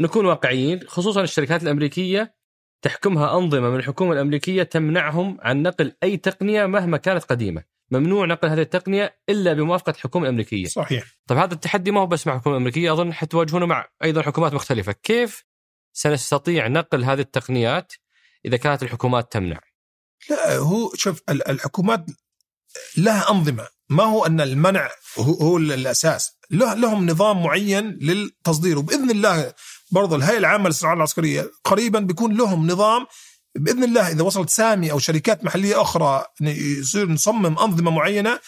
نكون واقعيين خصوصا الشركات الأمريكية تحكمها أنظمة من الحكومة الأمريكية تمنعهم عن نقل أي تقنية مهما كانت قديمة، ممنوع نقل هذه التقنية إلا بموافقة الحكومة الأمريكية. صحيح. طيب هذا التحدي ما هو بس مع الحكومة الأمريكية أظن حتواجهونه مع أيضا حكومات مختلفة، كيف سنستطيع نقل هذه التقنيات إذا كانت الحكومات تمنع؟ لا هو شوف الحكومات لها أنظمة، ما هو أن المنع هو الأساس، لهم نظام معين للتصدير وبإذن الله برضو الهيئة العامة للصناعات العسكرية قريبا بيكون لهم نظام بإذن الله إذا وصلت سامي أو شركات محلية أخرى يصير نصمم أنظمة معينة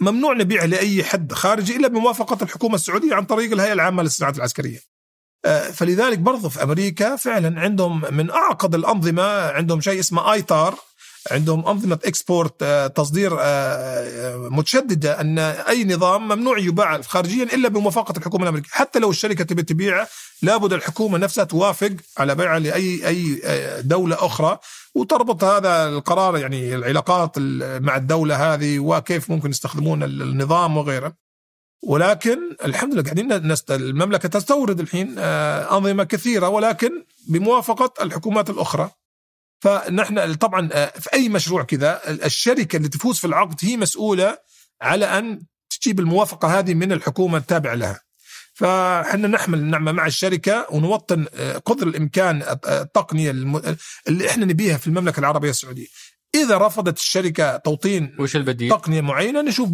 ممنوع نبيعها لأي حد خارجي إلا بموافقة الحكومة السعودية عن طريق الهيئة العامة للصناعات العسكرية. آه، فلذلك برضو في أمريكا فعلا عندهم من أعقد الأنظمة عندهم شيء اسمه آيتار عندهم أنظمة اكسبورت آه، تصدير آه، آه، متشددة أن أي نظام ممنوع يباع خارجيا إلا بموافقة الحكومة الأمريكية، حتى لو الشركة تبي تبيعه لابد الحكومة نفسها توافق على بيعه لأي أي دولة أخرى وتربط هذا القرار يعني العلاقات مع الدولة هذه وكيف ممكن يستخدمون النظام وغيره. ولكن الحمد لله قاعدين نست... المملكة تستورد الحين أنظمة كثيرة ولكن بموافقة الحكومات الأخرى. فنحن طبعا آه، في أي مشروع كذا الشركة اللي تفوز في العقد هي مسؤولة على أن تجيب الموافقه هذه من الحكومة التابعة لها. فاحنا نحمل النعمه مع الشركة ونوطن آه، قدر الإمكان التقنية اللي إحنا نبيها في المملكة العربية السعودية. إذا رفضت الشركة توطين وش البديل؟ تقنية معينة نشوف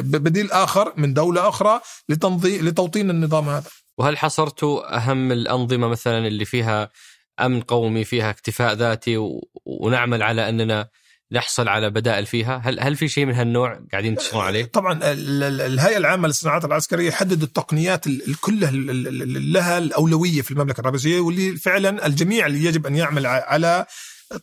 بديل آخر من دولة أخرى لتنظيم لتوطين النظام هذا. وهل حصرتوا أهم الأنظمة مثلا اللي فيها امن قومي فيها اكتفاء ذاتي. ونعمل على أننا نحصل على بدائل فيها؟ هل هل في شيء من هالنوع قاعدين تشتغلون عليه؟ طبعا الهيئة العامة للصناعات العسكرية حددت التقنيات كلها لها الأولوية في المملكة العربيه السعوديه واللي فعلا الجميع اللي يجب أن يعمل على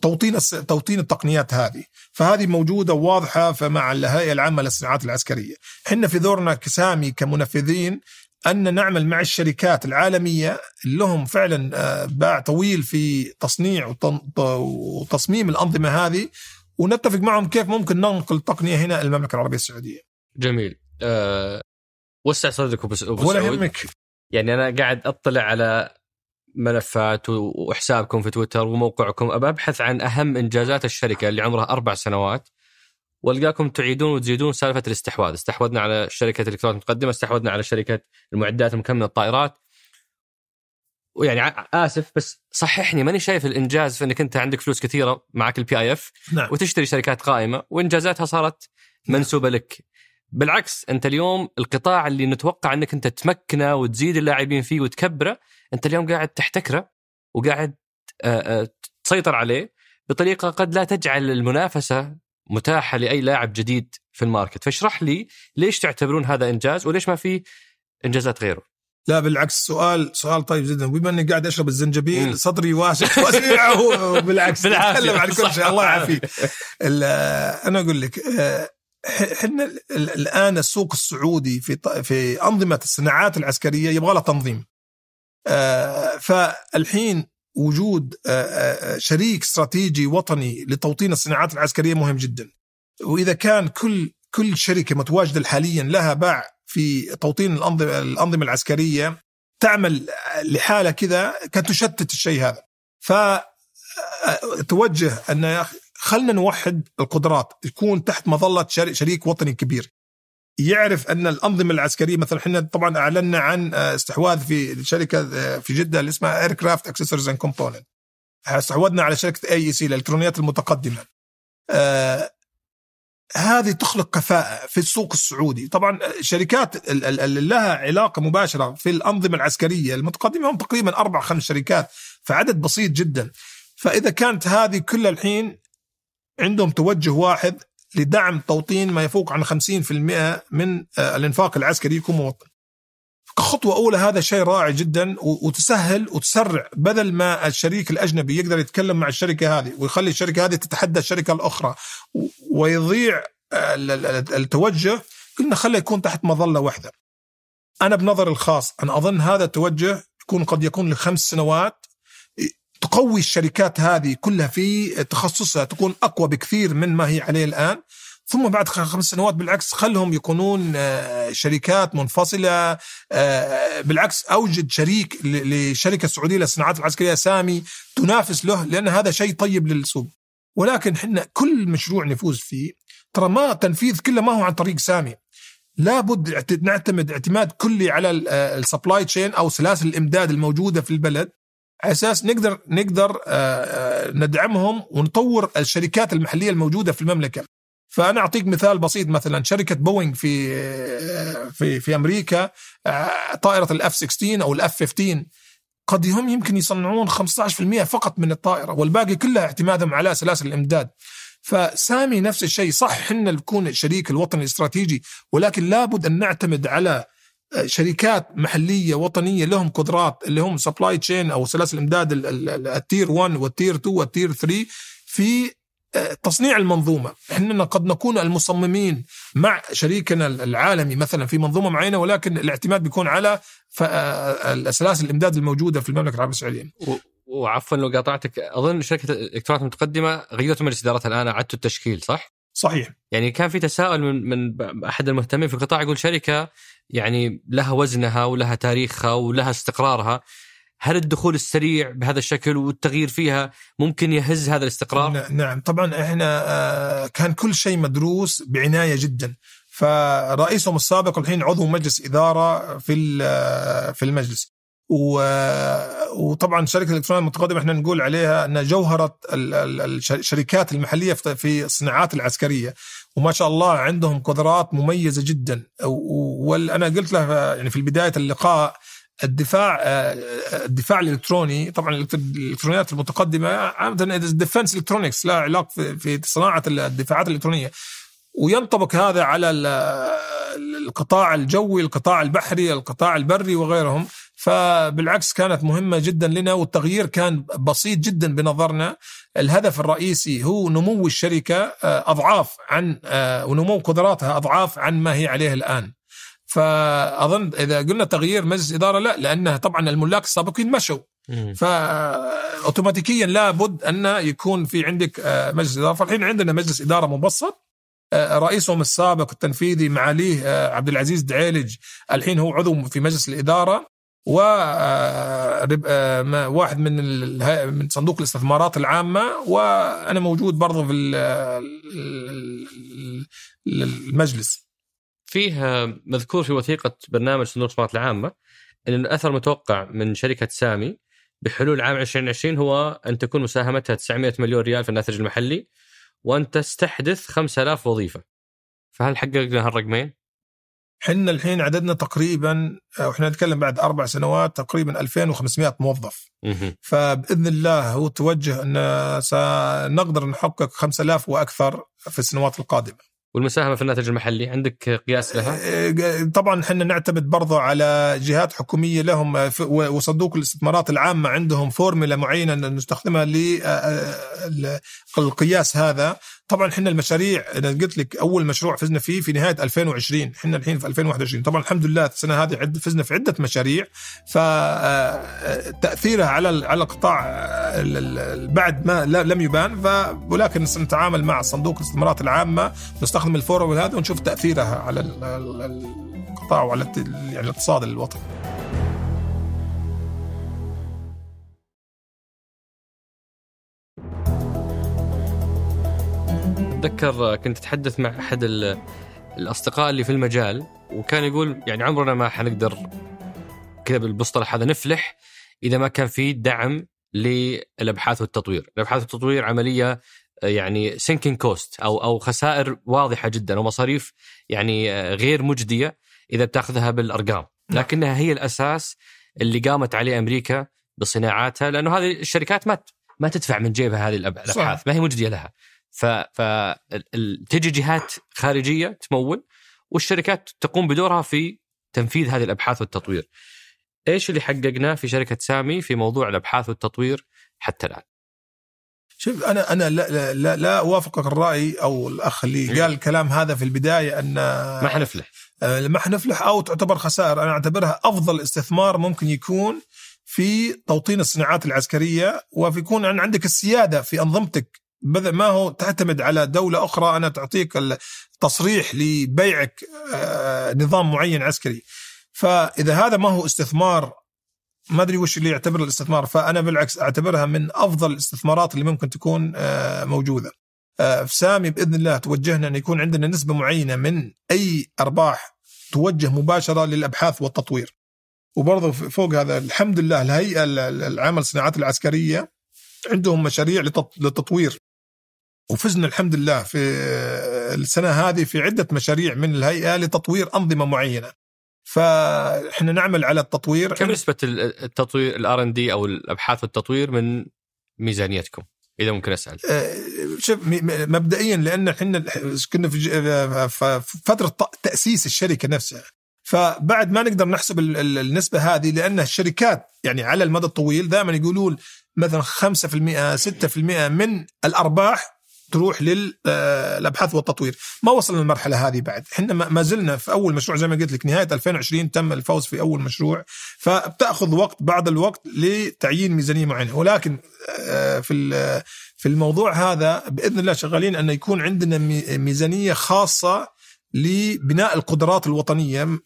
توطين توطين التقنيات هذه. فهذه موجودة وواضحة مع الهيئة العامة للصناعات العسكرية. إحنا في دورنا كسامي كمنفذين أن نعمل مع الشركات العالمية اللي لهم فعلا آه، باع طويل في تصنيع وتصميم الأنظمة هذه ونتفق معهم كيف ممكن ننقل التقنية هنا المملكة العربية السعودية. جميل. أه وسع صدرك أبو ولا يهمك. يعني أنا قاعد أطلع على ملفات وحسابكم في تويتر وموقعكم ابى أبحث عن أهم إنجازات الشركة اللي عمرها أربع سنوات والقاكم تعيدون وتزيدون سالفة الاستحواذ، استحوذنا على شركة الكترونيات متقدمه، استحوذنا على شركة المعدات المكملة الطائرات. ويعني آسف بس صححني ماني شايف الإنجاز في إنك أنت عندك فلوس كثيرة معك ال PIF نعم. وتشتري شركات قائمة وإنجازاتها صارت منسوبة لك. بالعكس أنت اليوم القطاع اللي نتوقع إنك أنت تمكنه وتزيد اللاعبين فيه وتكبره، أنت اليوم قاعد تحتكره وقاعد تسيطر عليه بطريقة قد لا تجعل المنافسة متاحة لأي لاعب جديد في ال market. فاشرح لي ليش تعتبرون هذا إنجاز وليش ما في إنجازات غيره. لا بالعكس سؤال سؤال طيب جدا. بما إني قاعد أشرب الزنجبيل. صدري واسع واسع. بالعكس أتكلم عن كل شيء. الله يعافيك. أنا أقول لك إحنا الآن السوق السعودي في في أنظمة الصناعات العسكرية يبغى لها تنظيم. آه، فالحين وجود آه، آه، شريك استراتيجي وطني لتوطين الصناعات العسكرية مهم جدا. وإذا كان كل كل شركة متواجدة حاليا لها باع في توطين الأنظمة الأنظمة العسكرية تعمل لحالها كذا كانت تشتت الشيء هذا. ف آه، توجه أن خلنا نوحد القدرات يكون تحت مظلة شريك وطني كبير يعرف أن الأنظمة العسكرية مثلا إحنا طبعا أعلنا عن آه، استحواذ في شركة آه، في جدة اللي اسمها Aircraft Accessories and Components استحوذنا على شركة AEC الإلكترونيات المتقدمة. آه هذه تخلق كفاءة في السوق السعودي. طبعا شركات اللي لها علاقة مباشرة في الأنظمة العسكرية المتقدمة هم تقريبا أربع خمس شركات فعدد بسيط جدا. فإذا كانت هذه كلها الحين عندهم توجه واحد لدعم توطين ما يفوق عن 50% من آه، الإنفاق العسكري يكون موطن. كخطوة أولى هذا شيء رائع جدا وتسهل وتسرع بدل ما الشريك الأجنبي يقدر يتكلم مع الشركة هذه ويخلي الشركة هذه تتحدى الشركة الأخرى ويضيع التوجه قلنا خليه يكون تحت مظلة واحدة أنا بنظري الخاص أنا أظن هذا التوجه يكون قد يكون لخمس سنوات تقوي الشركات هذه كلها في تخصصها تكون أقوى بكثير من ما هي عليه الآن. ثم بعد خمس سنوات بالعكس خلهم يكونون آه، شركات منفصلة آه، بالعكس أوجد شريك لشركة السعودية للصناعات العسكرية سامي تنافس له لأن هذا شيء طيب للسوق. ولكن حنا كل مشروع نفوز فيه ترى ما تنفيذ كله ما هو عن طريق سامي. لابد نعتمد اعتماد كلي على ال supply chain أو سلاسل الإمداد الموجودة في البلد. أساس نقدر نقدر ندعمهم ونطور الشركات المحلية الموجودة في المملكة. فأنا أعطيك مثال بسيط مثلا شركة بوينغ في في في أمريكا طائرة ال F 16 أو ال F 15 قد هم يمكن يصنعون 15% فقط من الطائرة والباقي كلها اعتمادهم على سلاسل الإمداد. فسامي نفس الشيء صح إحنا نكون الشريك الوطني الاستراتيجي ولكن لابد أن نعتمد على شركات محلية وطنية لهم قدرات اللي هم supply chain أو سلاسل الامداد ال tier 1 وال tier 2 وال tier 3 في تصنيع المنظومة، إحنا قد نكون المصممين مع شريكنا العالمي مثلا في منظومة معينة ولكن الاعتماد بيكون على سلاسل الإمداد الموجودة في المملكة العربية السعودية. وعفوا لو قاطعتك أظن شركة الالكترونات المتقدمه غيرتوا مجلس إدارتها الآن أعدتوا التشكيل صح؟ صحيح يعني كان في تساؤل من من أحد المهتمين في القطاع يقول شركة يعني لها وزنها ولها تاريخها ولها استقرارها. هل الدخول السريع بهذا الشكل والتغيير فيها ممكن يهز هذا الاستقرار؟ نعم. طبعا إحنا آه، كان كل شيء مدروس بعناية جدا. فرئيسهم السابق الحين عضو مجلس إدارة في آه، في المجلس. وطبعا شركه الإلكترونية المتقدمة إحنا نقول عليها إنها جوهرة الشركات المحلية في الصناعات العسكرية. وما شاء الله عندهم قدرات مميزة جدا. وأنا قلت له يعني في بداية اللقاء الدفاع الدفاع الإلكتروني طبعا الإلكترونيات المتقدمة عادة defense electronics لها علاقه في صناعة الدفاعات الإلكترونية. وينطبق هذا على القطاع الجوي القطاع البحري القطاع البري وغيرهم. فبالعكس كانت مهمة جدا لنا والتغيير كان بسيط جدا بنظرنا. الهدف الرئيسي هو نمو الشركة آه، أضعاف عن آه، ونمو قدراتها أضعاف عن ما هي عليه الآن. فأظن إذا قلنا تغيير مجلس إدارة لا لأنه طبعا الملاك السابقين مشوا. فأوتوماتيكيا لابد أن يكون في عندك آه، مجلس إدارة. فالحين عندنا مجلس إدارة مبسط. رئيسهم السابق التنفيذي معاليه عبد العزيز دعيلج الحين هو عضو في مجلس الإدارة. و آه، آه، واحد من من صندوق الاستثمارات العامة وأنا موجود برضه في المجلس. فيه مذكور في وثيقة برنامج صندوق الاستثمارات العامة إن الأثر المتوقع من شركة سامي بحلول عام 2020 هو أن تكون مساهمتها 900 مليون ريال في الناتج المحلي وأن تستحدث 5000 وظيفة. فهل حققنا هالرقمين؟ حنا الحين عددنا تقريبا آه، وإحنا نتكلم بعد أربع سنوات تقريبا 2500 موظف. فبإذن الله هو توجه إن سنقدر نحقق 5000 وأكثر في السنوات القادمة. والمساهمة في الناتج المحلي عندك قياس لها؟ آه، طبعا إحنا نعتمد برضه على جهات حكومية لهم آه، وصندوق الاستثمارات العامة عندهم فورمولا معينة نستخدمها للقياس هذا. طبعا إحنا المشاريع أنا قلت لك أول مشروع فزنا فيه في نهاية 2020 إحنا الحين في 2021 طبعا الحمد لله السنة هذه عد فزنا في عدة مشاريع فتاثيرها على على القطاع بعد ما لم يبان ولكن سنتعامل مع صندوق الاستثمارات العامة نستخدم الفورم هذا ونشوف تأثيرها على القطاع وعلى يعني الاقتصاد الوطني. أتذكر كنت أتحدث مع أحد الأصدقاء اللي في المجال وكان يقول يعني عمرنا ما حنقدر كذا بالمصطلح هذا نفلح إذا ما كان في دعم للأبحاث والتطوير، الأبحاث والتطوير عملية يعني sinking cost أو أو خسائر واضحة جدا ومصاريف يعني غير مجدية إذا بتأخذها بالأرقام، نعم. لكنها هي الأساس اللي قامت عليه أمريكا بصناعاتها لأنه هذه الشركات ما ما تدفع من جيبها هذه الأبحاث، ما هي مجدية لها. ف تجي جهات خارجية تمول والشركات تقوم بدورها في تنفيذ هذه الأبحاث والتطوير. إيش اللي حققناه في شركة سامي في موضوع الأبحاث والتطوير حتى الآن؟ شوف أنا أنا لا لا, لا, لا أوافقك الرأي أو الأخ اللي قال الكلام هذا في البداية أن ما حنفلح آه، ما حنفلح أو تعتبر خسائر أنا أعتبرها أفضل استثمار ممكن يكون في توطين الصناعات العسكرية وفي يكون عندك السيادة في أنظمتك بدل ما هو تعتمد على دولة أخرى أنا تعطيك التصريح لبيعك آه، نظام معين عسكري فإذا هذا ما هو استثمار ما أدري وش اللي يعتبر الاستثمار فأنا بالعكس أعتبرها من أفضل الاستثمارات اللي ممكن تكون آه، موجودة. آه، في سامي بإذن الله توجهنا أن يكون عندنا نسبة معينة من أي أرباح توجه مباشرة للأبحاث والتطوير. وبرضه فوق هذا الحمد لله الهيئة العامة للصناعات العسكرية عندهم مشاريع للتطوير وفزنا الحمد لله في السنة هذه في عدة مشاريع من الهيئة لتطوير أنظمة معينة. فإحنا نعمل على التطوير كم نسبة التطوير الار ان دي أو الأبحاث والتطوير من ميزانيتكم؟ إذا ممكن أسأل. آه، شوف مبدئيا لأن إحنا كنا في فترة تأسيس الشركة نفسها فبعد ما نقدر نحسب النسبة هذه لأن الشركات يعني على المدى الطويل دائما يقولون مثلا 5% 6% من الأرباح تروح للابحاث آه، والتطوير. ما وصلنا للمرحلة هذه بعد. إحنا ما زلنا في أول مشروع زي ما قلت لك نهاية 2020 تم الفوز في أول مشروع فبتأخذ وقت بعد الوقت لتعيين ميزانية معينة. ولكن آه، في في الموضوع هذا بإذن الله شغالين أن يكون عندنا ميزانية خاصة لبناء القدرات الوطنية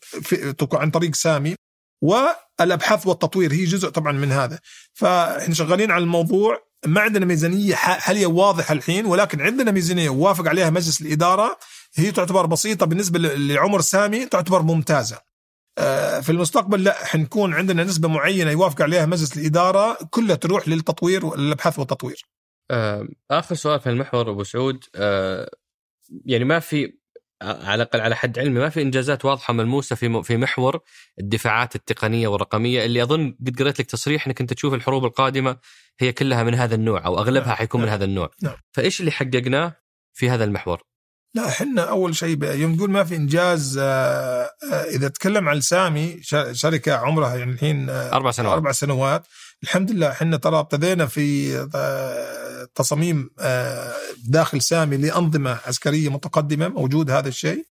عن طريق سامي والأبحاث والتطوير هي جزء طبعا من هذا. فإحنا شغالين على الموضوع ما عندنا ميزانية حالية واضحة الحين ولكن عندنا ميزانية وافق عليها مجلس الإدارة هي تعتبر بسيطة بالنسبة لعمر سامي تعتبر ممتازة. آه، في المستقبل لا حنكون عندنا نسبة معينة يوافق عليها مجلس الإدارة كلها تروح للتطوير والأبحاث والتطوير. آه، آخر سؤال في المحور أبو سعود آه، يعني ما في على الأقل على حد علمي ما في إنجازات واضحة ملموسة في في محور الدفاعات التقنية والرقمية اللي أظن قد قريت لك تصريح إنك أنت تشوف الحروب القادمة هي كلها من هذا النوع أو أغلبها نعم. حيكون نعم. من هذا النوع نعم. فإيش اللي حققناه في هذا المحور؟ لا إحنا أول شيء يوم نقول ما في إنجاز آه، آه، إذا تكلم عن سامي شركة عمرها يعني الحين آه، أربع سنوات أربع سنوات الحمد لله إحنا ترى ابتدينا في تصاميم داخل سامي لأنظمة عسكرية متقدمة موجود هذا الشيء.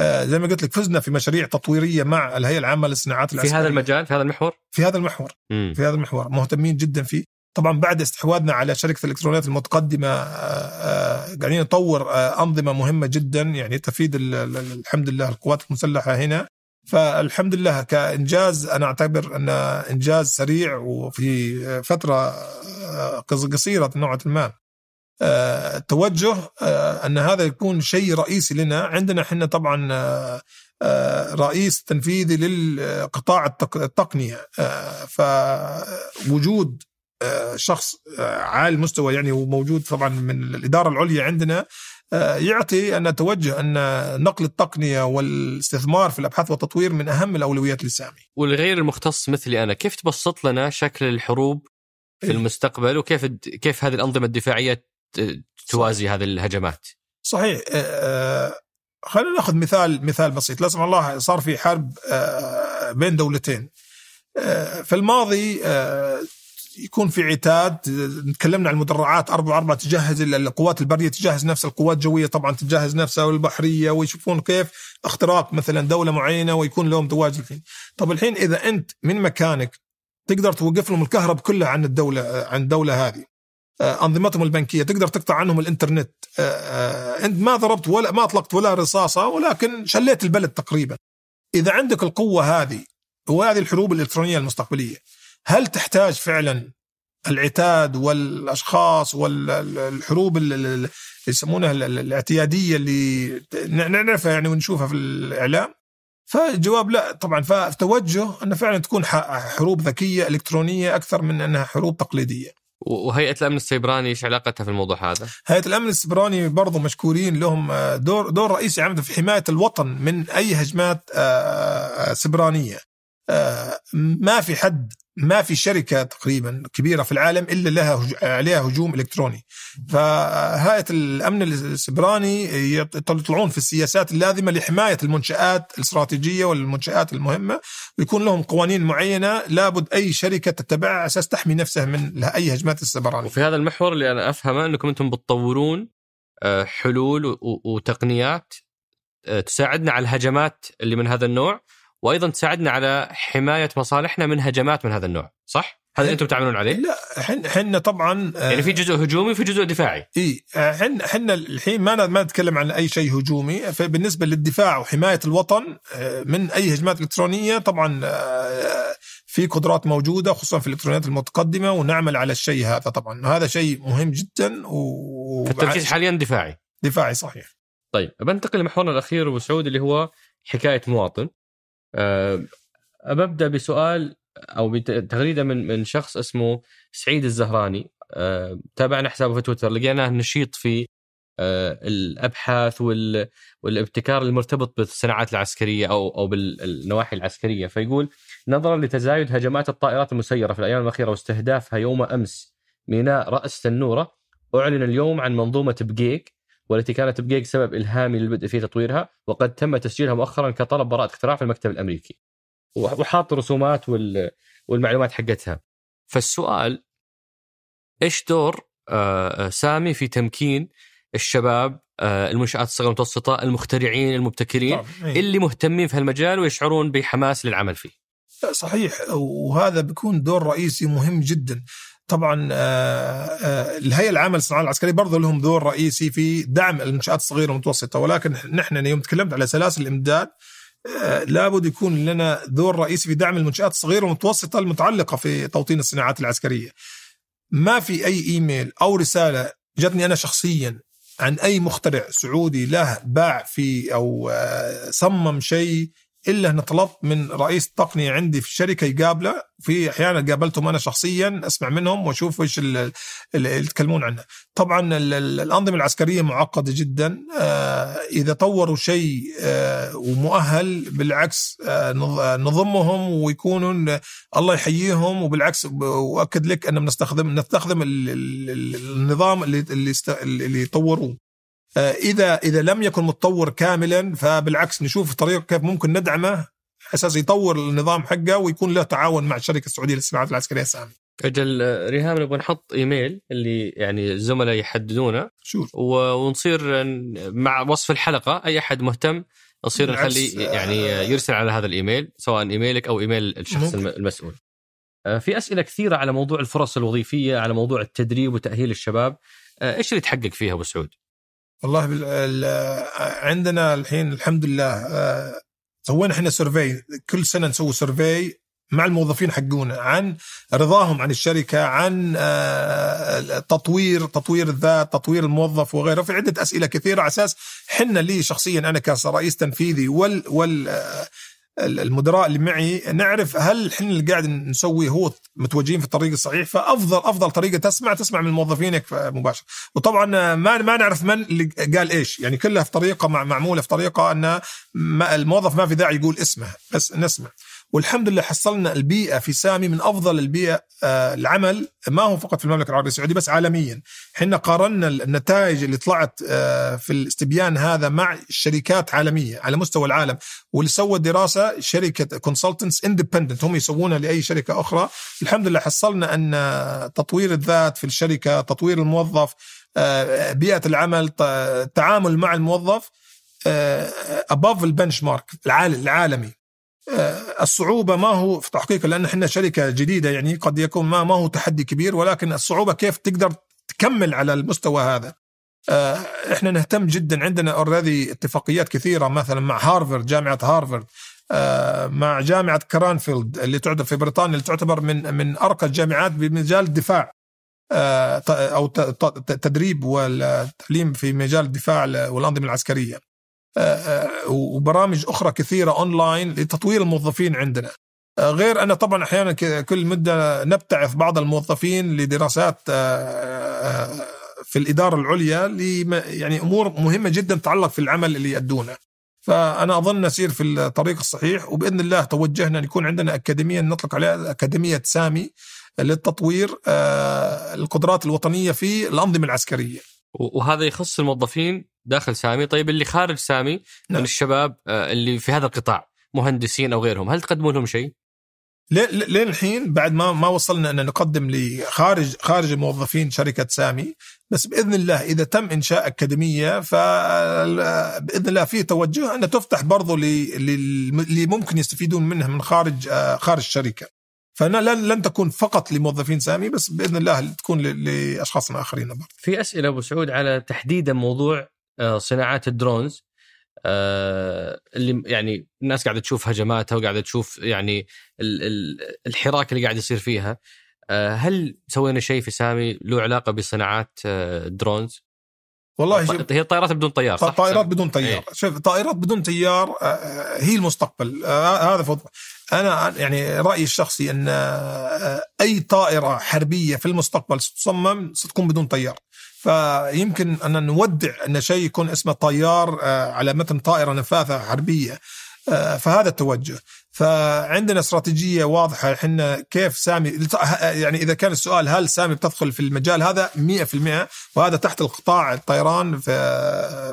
زي ما قلت لك فزنا في مشاريع تطويرية مع الهيئة العامة للصناعات العسكريه في هذا المجال في هذا المحور؟ في هذا المحور مم. في هذا المحور. مهتمين جدا فيه. طبعا بعد استحواذنا على شركة الإلكترونيات المتقدمة آه، آه، قاعدين نطور آه، أنظمة مهمة جدا. يعني تفيد الحمد لله القوات المسلحة هنا. فالحمد لله كإنجاز أنا أعتبر انه إنجاز سريع وفي فترة قصيرة نوعا ما. التوجه أن هذا يكون شيء رئيسي لنا. عندنا إحنا طبعا رئيس تنفيذي للقطاع التقنية. فوجود شخص آه، عالي المستوى يعني وموجود طبعا من الإدارة العليا عندنا آه، يعطي أن نتوجه أن نقل التقنية والاستثمار في الأبحاث والتطوير من أهم الأولويات للسامي. والغير المختص مثلي أنا، كيف تبسط لنا شكل الحروب في إيه؟ المستقبل وكيف كيف هذه الأنظمة الدفاعية توازي هذه الهجمات؟ صحيح آه، خلينا نأخذ مثال مثال بسيط، لا سمح الله صار في حرب بين دولتين. في الماضي يكون في عتاد. تكلمنا عن المدرعات أربعة أربعة تجهز القوات البرية تجهز نفسها القوات الجوية طبعا تجهز نفسها والبحرية ويشوفون كيف اختراق مثلا دولة معينة ويكون لهم تواجد فيه. طب الحين إذا أنت من مكانك تقدر توقف لهم الكهرب كلها عن الدولة عن الدولة هذه. آه، أنظمتهم البنكية تقدر تقطع عنهم الإنترنت. آه، آه، أنت ما ضربت ولا ما أطلقت ولا رصاصة ولكن شليت البلد تقريبا. إذا عندك القوة هذه وهذه الحروب الإلكترونية المستقبلية هل تحتاج فعلا العتاد والأشخاص والحروب اللي يسمونها الاعتيادية اللي نعرفها يعني ونشوفها في الإعلام فالجواب لا طبعا فتوجه انه فعلا تكون حروب ذكية إلكترونية أكثر من أنها حروب تقليدية. وهيئة الأمن السيبراني إيش علاقتها في الموضوع هذا؟ هيئة الأمن السيبراني برضو مشكورين لهم دور دور رئيسي عمدا في حماية الوطن من أي هجمات آه، سبرانيه. آه، ما في حد ما في شركة تقريبا كبيرة في العالم إلا لها عليها هجوم إلكتروني. فهيئة الأمن السبراني يطلعون في السياسات اللازمة لحماية المنشآت الاستراتيجية والمنشآت المهمة. ويكون لهم قوانين معينة لابد أي شركة تتبعها على أساس تحمي نفسها من أي هجمات السبراني وفي هذا المحور اللي أنا أفهمه أنكم أنتم بتطورون آه، حلول وتقنيات آه، تساعدنا على الهجمات اللي من هذا النوع. وأيضا تساعدنا على حماية مصالحنا من هجمات من هذا النوع صح؟ هذا أنتم تعملون عليه؟ لا إحنا طبعا آه، يعني في جزء هجومي وفي جزء دفاعي. اي إحنا إحنا الحين ما ما نتكلم عن أي شيء هجومي. فبالنسبة للدفاع وحماية الوطن آه، من أي هجمات إلكترونية طبعا آه، في قدرات موجودة خصوصا في الإلكترونيات المتقدمة ونعمل على الشيء هذا طبعا. هذا شيء مهم جدا و التركيز حاليا دفاعي. دفاعي صحيح. طيب بنتقل لمحورنا الأخير أبو سعود اللي هو حكاية مواطن. ببدا بسؤال أو بتغريده من من شخص اسمه سعيد الزهراني. أه تابعنا حسابه في تويتر. لقيناه نشيط في أه الأبحاث والابتكار المرتبط بالصناعات العسكرية أو أو بالنواحي العسكرية. فيقول نظرا لتزايد هجمات الطائرات المسيرة في الأيام الأخيرة واستهدافها يوم أمس ميناء رأس تنورة أعلن اليوم عن منظومة بقيك والتي كانت بقيك سبب إلهامي للبدء في تطويرها وقد تم تسجيلها مؤخرا كطلب براءة اختراع في المكتب الأمريكي. وحاط رسومات والمعلومات حقتها. فالسؤال إيش دور آه، آه، سامي في تمكين الشباب آه، المنشآت الصغيرة والمتوسطة المخترعين المبتكرين طبعا. إيه. اللي مهتمين في هالمجال ويشعرون بحماس للعمل فيه صحيح وهذا بيكون دور رئيسي مهم جدا طبعا الهيئة العامة للصناعة العسكرية برضه لهم دور رئيسي في دعم المنشآت الصغيرة والمتوسطة. ولكن نحن يوم تكلمت على سلاسل الإمداد آه، لابد يكون لنا دور رئيسي في دعم المنشآت الصغيرة والمتوسطة المتعلقة في توطين الصناعات العسكرية. ما في أي إيميل أو رسالة جتني أنا شخصيا عن أي مخترع سعودي له باع في آه، صمم شيء إلا أن طلبت من رئيس التقنية عندي في الشركة يقابله. في أحيانا قابلتهم أنا شخصيا أسمع منهم وأشوف إيش اللي يتكلمون عنه. طبعا الأنظمة العسكرية معقدة جدا. آه، إذا طوروا شيء آه، ومؤهل بالعكس آه، نضمهم ويكونوا الله يحييهم. وبالعكس واكد لك ان بنستخدم نستخدم النظام اللي اللي يطوروه آه، إذا إذا لم يكن متطور كاملا فبالعكس نشوف طريقة كيف ممكن ندعمه أساس يطور النظام حقه ويكون له تعاون مع الشركة السعودية للصناعات العسكرية سامي. أجل ريهام نبغى نحط إيميل اللي يعني الزملاء يحددونه شوف ونصير مع وصف الحلقة أي أحد مهتم نصير نخلي يعني آه، يرسل على هذا الإيميل سواء إيميلك أو إيميل الشخص ممكن. المسؤول. آه، في أسئلة كثيرة على موضوع الفرص الوظيفية على موضوع التدريب وتأهيل الشباب إيش اللي تحقق فيها أبو سعود؟ والله عندنا الحين الحمد لله آه، سوينا إحنا survey كل سنة نسوي survey مع الموظفين حقونا عن رضاهم عن الشركة عن آه، تطوير تطوير الذات تطوير الموظف وغيره. في عدة أسئلة كثيرة على أساس حنا لي شخصيا أنا كرئيس تنفيذي وال وال آه، المدراء اللي معي نعرف هل إحنا اللي قاعد نسويه هو متوجهين في الطريق الصحيح فافضل أفضل طريقة تسمع تسمع من موظفينك مباشرة. وطبعا ما ما نعرف من اللي قال إيش يعني كلها في طريقة معمولة في طريقة أن الموظف ما في داعي يقول اسمه بس نسمع. والحمد لله حصلنا البيئة في سامي من أفضل البيئة آه، العمل. ما هو فقط في المملكة العربية السعودية بس عالميا. إحنا قارنا النتائج اللي طلعت آه، في الاستبيان هذا مع شركات عالمية على مستوى العالم. واللي سوى دراسة شركة consultants independent هم يسوونها لأي شركة أخرى. الحمد لله حصلنا أن تطوير الذات في الشركة تطوير الموظف آه، بيئة العمل التعامل مع الموظف above ال benchmark العالمي. الصعوبة ما هو في تحقيق لأن إحنا شركة جديدة يعني قد يكون ما ما هو تحدي كبير ولكن الصعوبة كيف تقدر تكمل على المستوى هذا؟ آه، إحنا نهتم جدا عندنا already اتفاقيات كثيرة مثلا مع هارفرد جامعة هارفرد آه، مع جامعة كرانفيلد اللي تعتبر في بريطانيا اللي تعتبر من من أرقى الجامعات بمجال الدفاع. أو تدريب والتعليم في مجال الدفاع والأنظمة العسكرية. وبرامج أخرى كثيرة أونلاين لتطوير الموظفين عندنا. غير أن طبعا أحيانا كل مدة نبتعث بعض الموظفين لدراسات في الإدارة العليا يعني أمور مهمة جدا تتعلق في العمل اللي يؤدونه. فأنا أظن نسير في الطريق الصحيح وبإذن الله توجهنا يكون عندنا اكاديميه نطلق عليها أكاديمية سامي للتطوير آه، القدرات الوطنية في الأنظمة العسكرية. وهذا يخص الموظفين داخل سامي، طيب اللي خارج سامي نعم. من الشباب آه، اللي في هذا القطاع مهندسين أو غيرهم، هل تقدمون لهم شيء؟ لين الحين بعد ما ما وصلنا أن نقدم لخارج خارج موظفين شركة سامي بس بإذن الله إذا تم إنشاء أكاديمية فباذن الله في توجه أن تفتح برضو اللي ممكن يستفيدون منها من خارج آه، خارج الشركة. فأنا لن لن تكون فقط لموظفين سامي بس بإذن الله تكون لأشخاص آخرين برضو. في أسئلة أبو سعود على تحديدا موضوع صناعات الدرونز آه، اللي يعني الناس قاعدة تشوف هجماتها وقاعدة تشوف يعني الحراك اللي قاعد يصير فيها آه، هل سوينا شيء في سامي له علاقة بصناعات درونز؟ آه، والله هي الطائرات بدون طيار صح؟ طائرات بدون طيار إيه؟ شوف طائرات بدون طيار هي المستقبل هذا فضل أنا يعني رأيي الشخصي إن أي طائرة حربية في المستقبل ستصمم ستكون بدون طيار فيمكن أن نودع أن شيء يكون اسمه طيار آه، على متن طائرة نفاثة حربية. آه، فهذا التوجه. فعندنا استراتيجية واضحة. إحنا كيف سامي يعني إذا كان السؤال هل سامي بتدخل في المجال هذا؟ 100% وهذا تحت القطاع الطيران في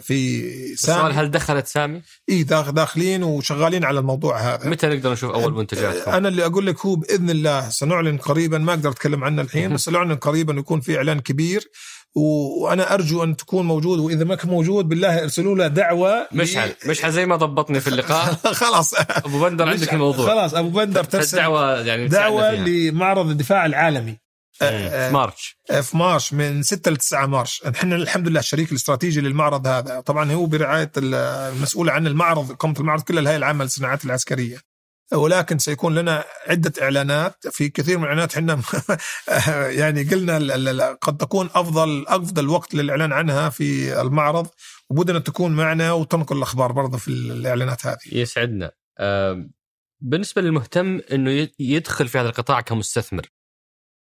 في سامي. السؤال هل دخلت سامي؟ إي داخلين وشغالين على الموضوع هذا. متى نقدر نشوف أول منتجات؟ أنا اللي أقول لك هو بإذن الله سنعلن قريبا. ما أقدر أتكلم عنه الحين بس سنعلن قريبا يكون في إعلان كبير. وأنا أرجو أن تكون موجود وإذا ما كان موجود بالله ارسلوا له دعوة مشعل مشعل زي ما ضبطني في اللقاء. خلاص. أبو بندر عندك الموضوع. خلاص أبو بندر ترسل دعوه يعني دعوة لمعرض الدفاع العالمي. في آه، آه، March. في March من 6 ل 9 March. إحنا الحمد لله الشريك الاستراتيجي للمعرض هذا. طبعا هو برعاية المسؤول عن المعرض قامه المعرض كلها الهيئه العامه للصناعات العسكرية. ولكن سيكون لنا عدة إعلانات. في كثير من الإعلانات إحنا يعني قلنا قد تكون أفضل أفضل وقت للإعلان عنها في المعرض. وبدنا تكون معنا وتنقل الأخبار برضه في الإعلانات هذه. يسعدنا. بالنسبة للمهتم أنه يدخل في هذا القطاع كمستثمر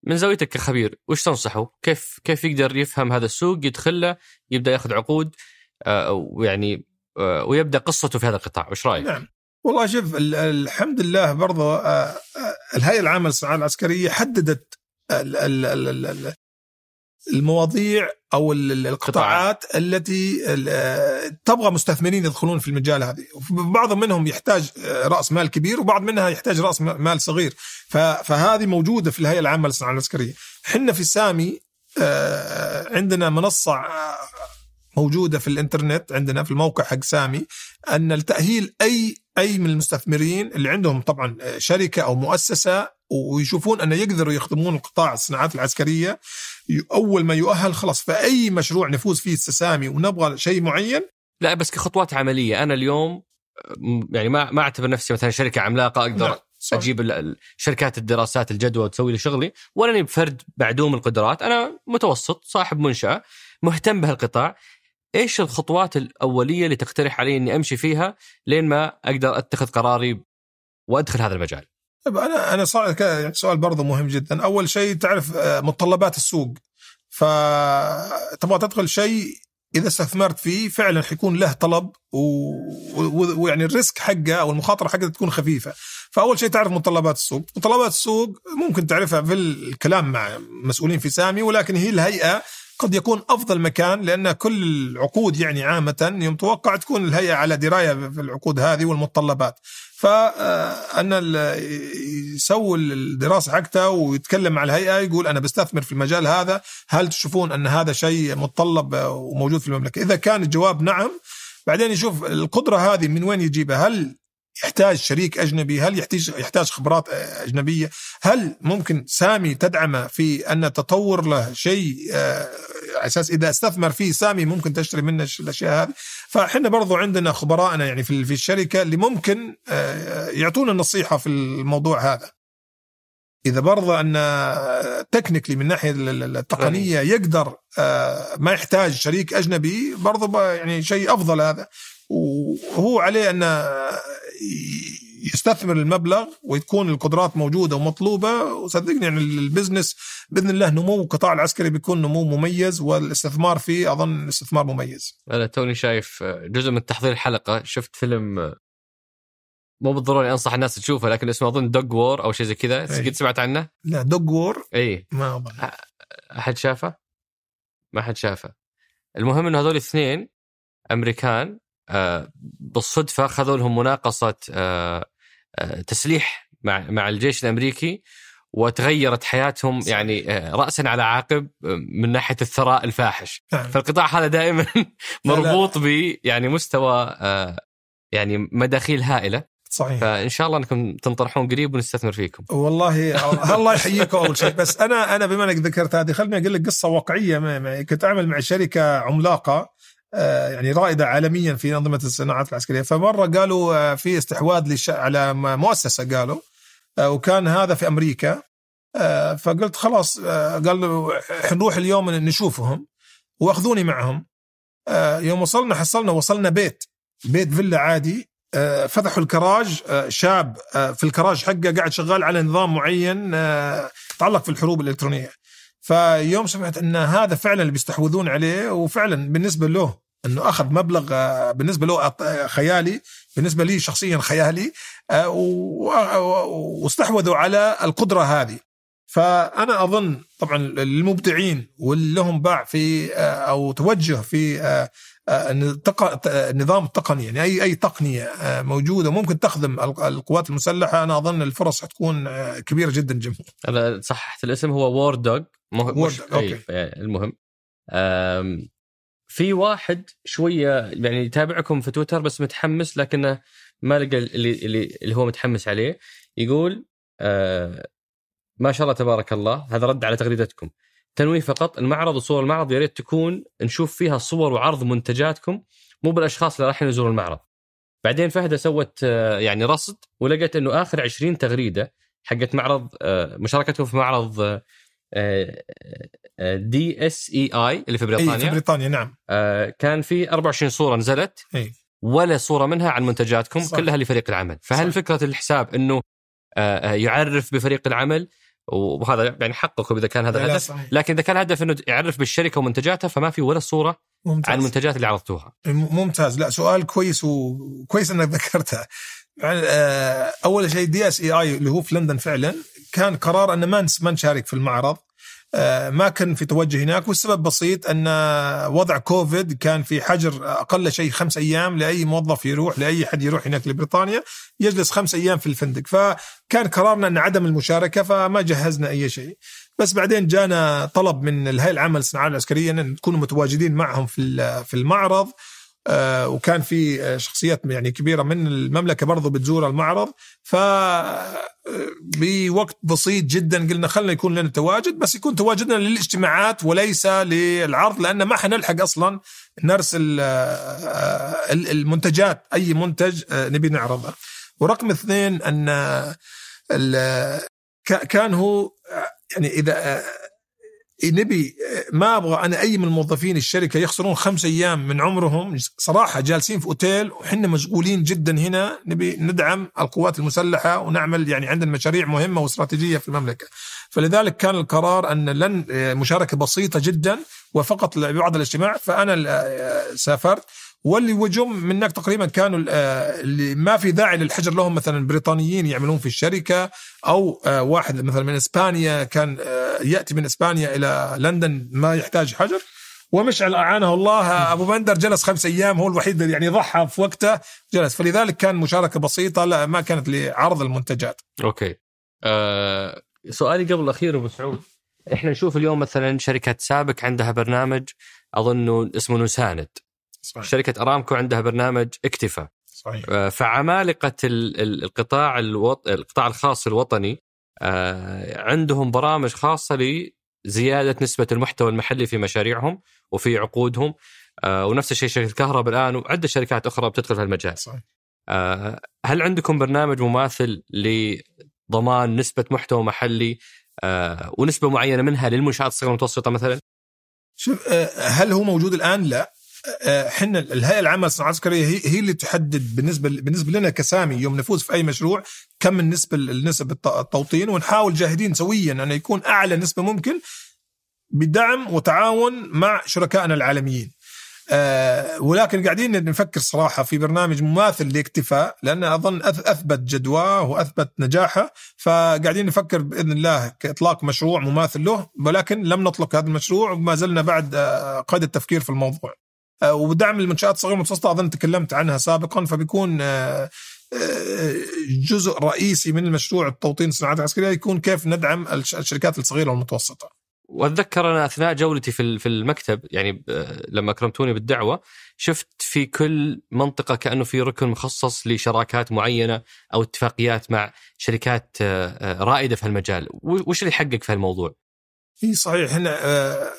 من زاويتك كخبير وش تنصحه؟ كيف كيف يقدر يفهم هذا السوق يدخل له يبدأ ياخذ عقود آه، ويعني آه، ويبدأ قصته في هذا القطاع، وش رأيك؟ نعم. والله شوف الحمد لله برضو آه، آه، الهيئة العامة للصناعة العسكرية حددت المواضيع أو القطاعات التي آه، تبغى مستثمرين يدخلون في المجال هذه. بعض منهم يحتاج رأس مال كبير وبعض منها يحتاج رأس مال صغير. فهذه موجودة في الهيئة العامة للصناعة العسكرية. إحنا في سامي عندنا منصة موجودة في الإنترنت عندنا في الموقع حق سامي أن التاهيل أي أي من المستثمرين اللي عندهم طبعا شركة أو مؤسسة ويشوفون أن يقدروا يخدمون القطاع الصناعات العسكرية أول ما يؤهل خلاص. فأي مشروع نفوز فيه السسامي ونبغى شيء معين؟ لا بس كخطوات عملية. أنا اليوم يعني ما ما أعتبر نفسي مثلا شركة عملاقة أقدر. صح. أجيب شركات الدراسات الجدوى وتسوي لي شغلي. ولا أني بفرد معدوم القدرات. أنا متوسط صاحب منشأة مهتم بهالقطاع. إيش الخطوات الأولية اللي تقترح علي إني أمشي فيها لين ما أقدر أتخذ قراري وأدخل هذا المجال؟ طيب أنا أنا سؤال يعني برضه مهم جدا، أول شيء تعرف آه، متطلبات السوق. فتبغى تدخل شيء إذا استثمرت فيه فعلا حيكون له طلب ويعني الريسك حقه أو المخاطرة حقه تكون خفيفة. فأول شيء تعرف متطلبات السوق. متطلبات السوق ممكن تعرفها في الكلام مع مسؤولين في سامي ولكن هي الهيئة قد يكون أفضل مكان لأن كل العقود يعني عامة يتوقع تكون الهيئة على دراية في العقود هذه والمتطلبات. فان يسوي الدراسة حقته ويتكلم مع الهيئة يقول أنا بستثمر في المجال هذا هل تشوفون أن هذا شيء متطلب وموجود في المملكة؟ إذا كان الجواب نعم بعدين يشوف القدرة هذه من وين يجيبها؟ هل يحتاج شريك أجنبي؟ هل يحتاج يحتاج خبرات أجنبية؟ هل ممكن سامي تدعمه في أن تطور له شيء آه، على أساس إذا استثمر فيه سامي ممكن تشتري منه الأشياء هذه؟ فإحنا برضو عندنا خبرائنا يعني في في الشركة اللي ممكن آه، يعطونا النصيحه في الموضوع هذا. إذا برضه أن technically من الناحيه التقنية يقدر آه، ما يحتاج شريك أجنبي برضه يعني شيء أفضل هذا. وهو عليه أن يستثمر المبلغ وتكون القدرات موجودة ومطلوبة وصدقني يعني ال business بإذن الله نمو القطاع العسكري بيكون نمو مميز والاستثمار فيه أظن استثمار مميز. أنا توني شايف جزء من تحضير الحلقة شفت فيلم مو بالضروري أنصح الناس تشوفه لكن اسمه أظن Dog War أو شيء زي كذا قد سمعت عنه؟ لا Dog War اي ما أظن. أحد شافه؟ ما حد شافه المهم إنه هذول الاثنين أمريكان بالصدفة خذوا لهم مناقصة آه، آه، تسليح مع مع الجيش الأمريكي وتغيرت حياتهم يعني راسا على عقب من ناحية الثراء الفاحش. نعم. فالقطاع هذا دائما مربوط ب يعني مستوى يعني مداخيل هائلة. صحيح. فإن شاء الله أنكم تنطرحون قريب ونستثمر فيكم. والله الله يحييكم أول شيء. بس أنا أنا بما أنك ذكرت هذه خليني أقول لك قصة واقعية كنت أعمل مع شركة عملاقة. آه، يعني رائدة عالميا في أنظمة الصناعات العسكرية. فمرة قالوا آه، في استحواذ لش... على مؤسسة قالوا آه، وكان هذا في أمريكا. فقلت خلاص قال حنروح اليوم نشوفهم وأخذوني معهم. يوم وصلنا حصلنا وصلنا بيت بيت فيلا عادي. فتحوا الكراج. شاب في الكراج حقه قاعد شغال على نظام معين يتعلق في الحروب الإلكترونية. فيوم سمعت إن هذا فعلا اللي بيستحوذون عليه وفعلا بالنسبة له إنه أخذ مبلغ آه، بالنسبة له خيالي بالنسبة لي شخصيا خيالي آه، واستحوذوا على القدرة هذه. فأنا أظن طبعا المبدعين واللي لهم باع في آه، أو توجه في النظام التقني يعني أي أي تقنية موجودة ممكن تخدم القوات المسلحة أنا أظن الفرص حتكون كبيرة جدا جدا. أنا صححت الاسم هو War Dog War Dog okay. المهم. في واحد شوية يعني يتابعكم في تويتر بس متحمس لكنه ما لقى اللي اللي, اللي هو متحمس عليه. يقول آه ما شاء الله تبارك الله هذا رد على تغريدتكم. تنويه فقط المعرض وصور المعرض يا ريت تكون نشوف فيها صور وعرض منتجاتكم مو بالأشخاص اللي رايحين يزوروا المعرض. بعدين فهده سوت آه يعني رصد ولقيت إنه آخر 20 تغريدة حقت معرض آه مشاركتهم في معرض DSEI اللي في بريطانيا. أي في بريطانيا نعم. آه، كان في 24 صورة نزلت أي. ولا صورة منها عن منتجاتكم صح. كلها لفريق العمل. فهل صح. فكرة الحساب إنه آه، يعرف بفريق العمل؟ وهذا يعني حقكم إذا كان هذا الهدف. لكن إذا كان الهدف إنه يعرف بالشركة ومنتجاتها فما في ولا صورة ممتاز. عن المنتجات اللي عرضتوها. ممتاز. لا سؤال كويس وكويس إنك ذكرتها آه، أول شيء DSEI اللي هو في لندن فعلا كان قرار ان ما ما نشارك في المعرض. آه، ما كان في توجه هناك والسبب بسيط أن وضع كوفيد كان في حجر أقل شيء خمس أيام لأي موظف يروح لأي حد يروح هناك لبريطانيا يجلس خمس أيام في الفندق. فكان قرارنا أن عدم المشاركة فما جهزنا أي شيء. بس بعدين جانا طلب من الهيئة العامة للصناعات العسكرية أن نكونوا متواجدين معهم في في المعرض. آه، وكان في آه، شخصيات يعني كبيرة من المملكة برضو بتزور المعرض. ف آه، بوقت بسيط جدا قلنا خلينا يكون لنا تواجد بس يكون تواجدنا للاجتماعات وليس للعرض لأن ما حنلحق أصلا نرسل المنتجات أي منتج نبي نعرضه. ورقم اثنين أن كان هو يعني إذا نبي ما أبغى أنا أي من موظفين الشركة يخسرون خمس أيام من عمرهم صراحة جالسين في أوتيل وحنا مشغولين جدا هنا نبي ندعم القوات المسلحة ونعمل يعني عندنا مشاريع مهمة واستراتيجية في المملكة. فلذلك كان القرار أن لن مشاركة بسيطة جدا وفقط لبعض الاجتماع فأنا سافرت. واللي جم منا تقريبا كانوا آه، اللي ما في داعي للحجر. لهم مثلا بريطانيين يعملون في الشركة أو آه، واحد مثلا من إسبانيا كان آه، يأتي من إسبانيا إلى لندن ما يحتاج حجر. ومشعل أعانه الله أبو بندر جلس خمس أيام هو الوحيد اللي يعني ضحى في وقته جلس. فلذلك كان مشاركة بسيطة لا ما كانت لعرض المنتجات. okay. أه سؤالي قبل الأخير أبو سعود. إحنا نشوف اليوم مثلا شركة سابك عندها برنامج اظنه اسمه نساند صحيح. شركة أرامكو عندها برنامج اكتفى صحيح. آه، فعمالقة القطاع الوط... القطاع الخاص الوطني آه، عندهم برامج خاصة لزيادة نسبة المحتوى المحلي في مشاريعهم وفي عقودهم آه، ونفس الشيء شركة كهرباء الآن وعدة شركات أخرى بتدخل في المجال صحيح. هل عندكم برنامج مماثل لضمان نسبة محتوى محلي ونسبة معينة منها للمنشآت الصغيرة والمتوسطة مثلا؟ شوف هل هو موجود الآن؟ لا إحنا الهيئة العامة للصناعات العسكرية هي هي اللي تحدد بالنسبة بالنسبة لنا كسامي يوم نفوز في أي مشروع كم النسبة النسب التوطين ونحاول جاهدين سويا انه يكون أعلى نسبة ممكن بدعم وتعاون مع شركائنا العالميين. أه ولكن قاعدين نفكر صراحة في برنامج مماثل لاكتفاء لأن أظن أثبت جدواه وأثبت نجاحه فقاعدين نفكر بإذن الله كإطلاق مشروع مماثل له ولكن لم نطلق هذا المشروع وما زلنا بعد آه، قيد التفكير في الموضوع. أه ودعم المنشآت الصغيرة والمتوسطة أظن تكلمت عنها سابقا فبيكون أه, آه، جزء رئيسي من المشروع التوطين الصناعات العسكرية يكون كيف ندعم الشركات الصغيرة والمتوسطة. وأتذكر أنا أثناء جولتي في في المكتب يعني لما أكرمتوني بالدعوة شفت في كل منطقة كأنه في ركن مخصص لشراكات معينة أو اتفاقيات مع شركات آه، آه، رائدة في المجال، وش اللي حقق في الموضوع؟ إي صحيح هنا آه،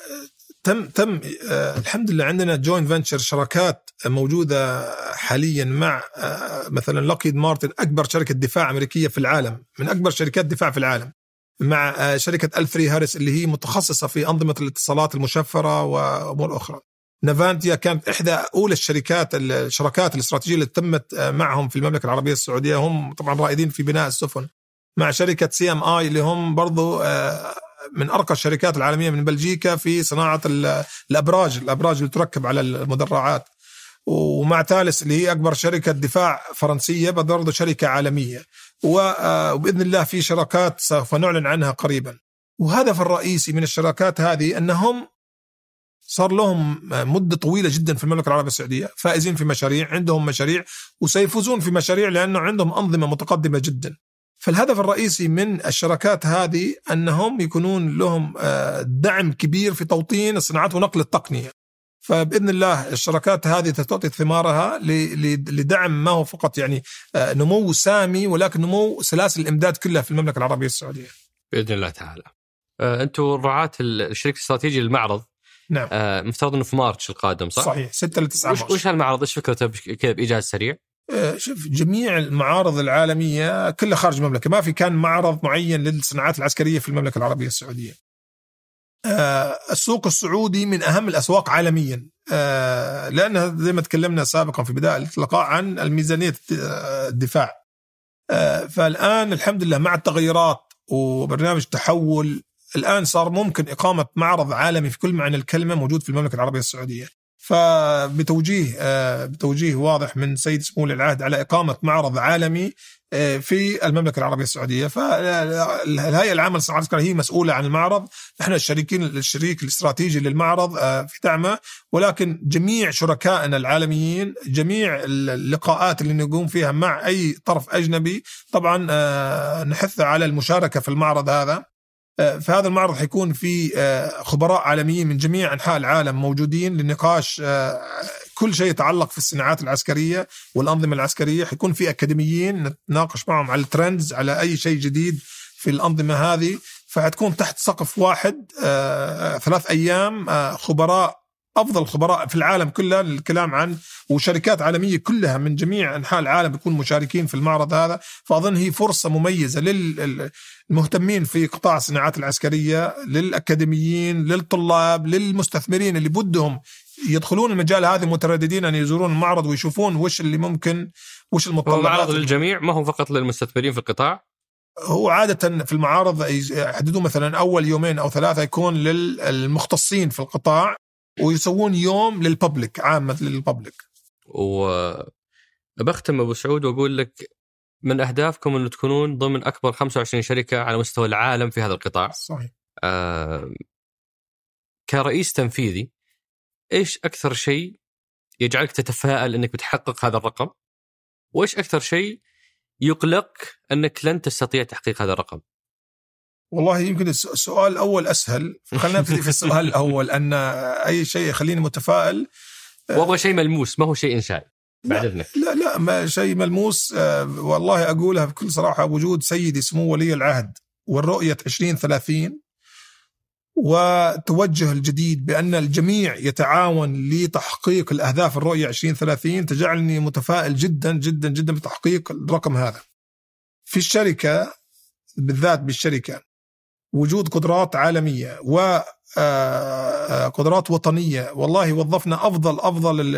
تم تم الحمد لله عندنا joint venture شراكات موجودة حاليا مع مثلا Lockheed Martin أكبر شركة دفاع أمريكية في العالم من أكبر شركات دفاع في العالم مع آه، شركة L3Harris اللي هي متخصصة في أنظمة الاتصالات المشفرة وأمور أخرى. Navantia كانت إحدى أولى الشركات الشراكات الاستراتيجية اللي تمت آه، معهم في المملكة العربية السعودية هم طبعا رائدين في بناء السفن. مع شركة CMI اللي هم برضو آه، من أرقى الشركات العالمية من بلجيكا في صناعة الأبراج، الأبراج اللي تركب على المدرعات. ومع Thales اللي هي أكبر شركة دفاع فرنسية برضه شركة عالمية. آه، وبإذن الله في شراكات سوف نعلن عنها قريبا. وهدف الرئيسي من الشراكات هذه أنهم صار لهم مدة طويلة جدا في المملكة العربية السعودية. فائزين في مشاريع عندهم مشاريع وسيفوزون في مشاريع لأنه عندهم أنظمة متقدمة جدا. فالهدف الرئيسي من الشراكات هذه أنهم يكونون لهم آه، دعم كبير في توطين الصناعات ونقل التقنية فبإذن الله الشراكات هذه تعطي ثمارها لدعم ما هو فقط يعني آه، نمو سامي ولكن نمو سلاسل الإمداد كلها في المملكة العربية السعودية. بإذن الله تعالى. آه، أنتم رعاة الشريك الاستراتيجي للمعرض نعم مفترض إنه في مارتش القادم صح؟ صحيح 6 ل 9 مارتش وش هالمعرض إيش فكرته كذا بإيجاز سريع؟ آه شوف جميع المعارض العالمية كلها خارج المملكة، ما في كان معرض معين للصناعات العسكرية في المملكة العربية السعودية. آه، السوق السعودي من أهم الأسواق عالميا. آه، لانها زي ما تكلمنا سابقا في بداية اللقاء عن الميزانية الدفاع. فالآن الحمد لله مع التغيرات وبرنامج تحول الآن صار ممكن إقامة معرض عالمي في كل معنى الكلمة موجود في المملكة العربية السعودية. فبتوجيه بتوجيه واضح من سيد سمو العهد على إقامة معرض عالمي آه، في المملكة العربية السعودية. فالهيئة العامة للصناعات العسكريه هي مسؤولة عن المعرض. نحن الشريكين الشريك الاستراتيجي للمعرض آه، في دعمه ولكن جميع شركائنا العالميين جميع اللقاءات اللي نقوم فيها مع أي طرف أجنبي طبعا آه، نحث على المشاركة في المعرض هذا. في هذا المعرض حيكون في خبراء عالميين من جميع أنحاء العالم موجودين لنقاش كل شيء يتعلق في الصناعات العسكرية والأنظمة العسكرية. حيكون في أكاديميين نتناقش معهم على الترندز على أي شيء جديد في الأنظمة هذه. فحتكون تحت سقف واحد آه ثلاث أيام آه خبراء أفضل خبراء في العالم كله للكلام عن وشركات عالمية كلها من جميع أنحاء العالم بيكون مشاركين في المعرض هذا. فأظن هي فرصة مميزة للمهتمين في قطاع الصناعات العسكرية للأكاديميين للطلاب للمستثمرين اللي بدهم يدخلون المجال هذا مترددين أن يزورون المعرض ويشوفون وش اللي ممكن وش المتطلبات. المعرض للجميع ما هو فقط للمستثمرين في القطاع. هو عادة في المعارض يحددون مثلا أول يومين أو ثلاثة يكون للمختصين في القطاع. ويسوون يوم للببليك عامة للببليك و بختم أبو سعود وأقول لك من أهدافكم أن تكونون ضمن أكبر 25 شركة على مستوى العالم في هذا القطاع صحيح آه كرئيس تنفيذي إيش أكثر شيء يجعلك تتفائل أنك بتحقق هذا الرقم؟ وإيش أكثر شيء يقلق أنك لن تستطيع تحقيق هذا الرقم؟ والله يمكن السؤال الأول أسهل. خلينا نبتدي في السؤال الأول أن أي شيء يخليني متفائل وابغى شيء ملموس ما هو شيء إنشائي بعد إذنك. لا لا ما شيء ملموس آه، والله أقولها بكل صراحة وجود سيدي سمو ولي العهد والرؤية 2030 والتوجه الجديد بأن الجميع يتعاون لتحقيق الأهداف الرؤية 2030 تجعلني متفائل جدا جدا جدا بتحقيق الرقم هذا. في الشركة بالذات بالشركة وجود قدرات عالمية آه، قدرات وطنية والله وظفنا أفضل أفضل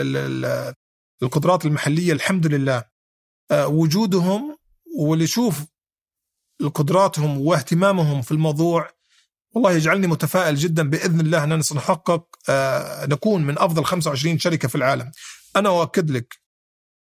القدرات المحلية الحمد لله وجودهم واللي يشوف قدراتهم واهتمامهم في الموضوع والله يجعلني متفائل جدا بإذن الله أننا سنحقق نكون من أفضل 25 شركة في العالم. أنا أؤكد لك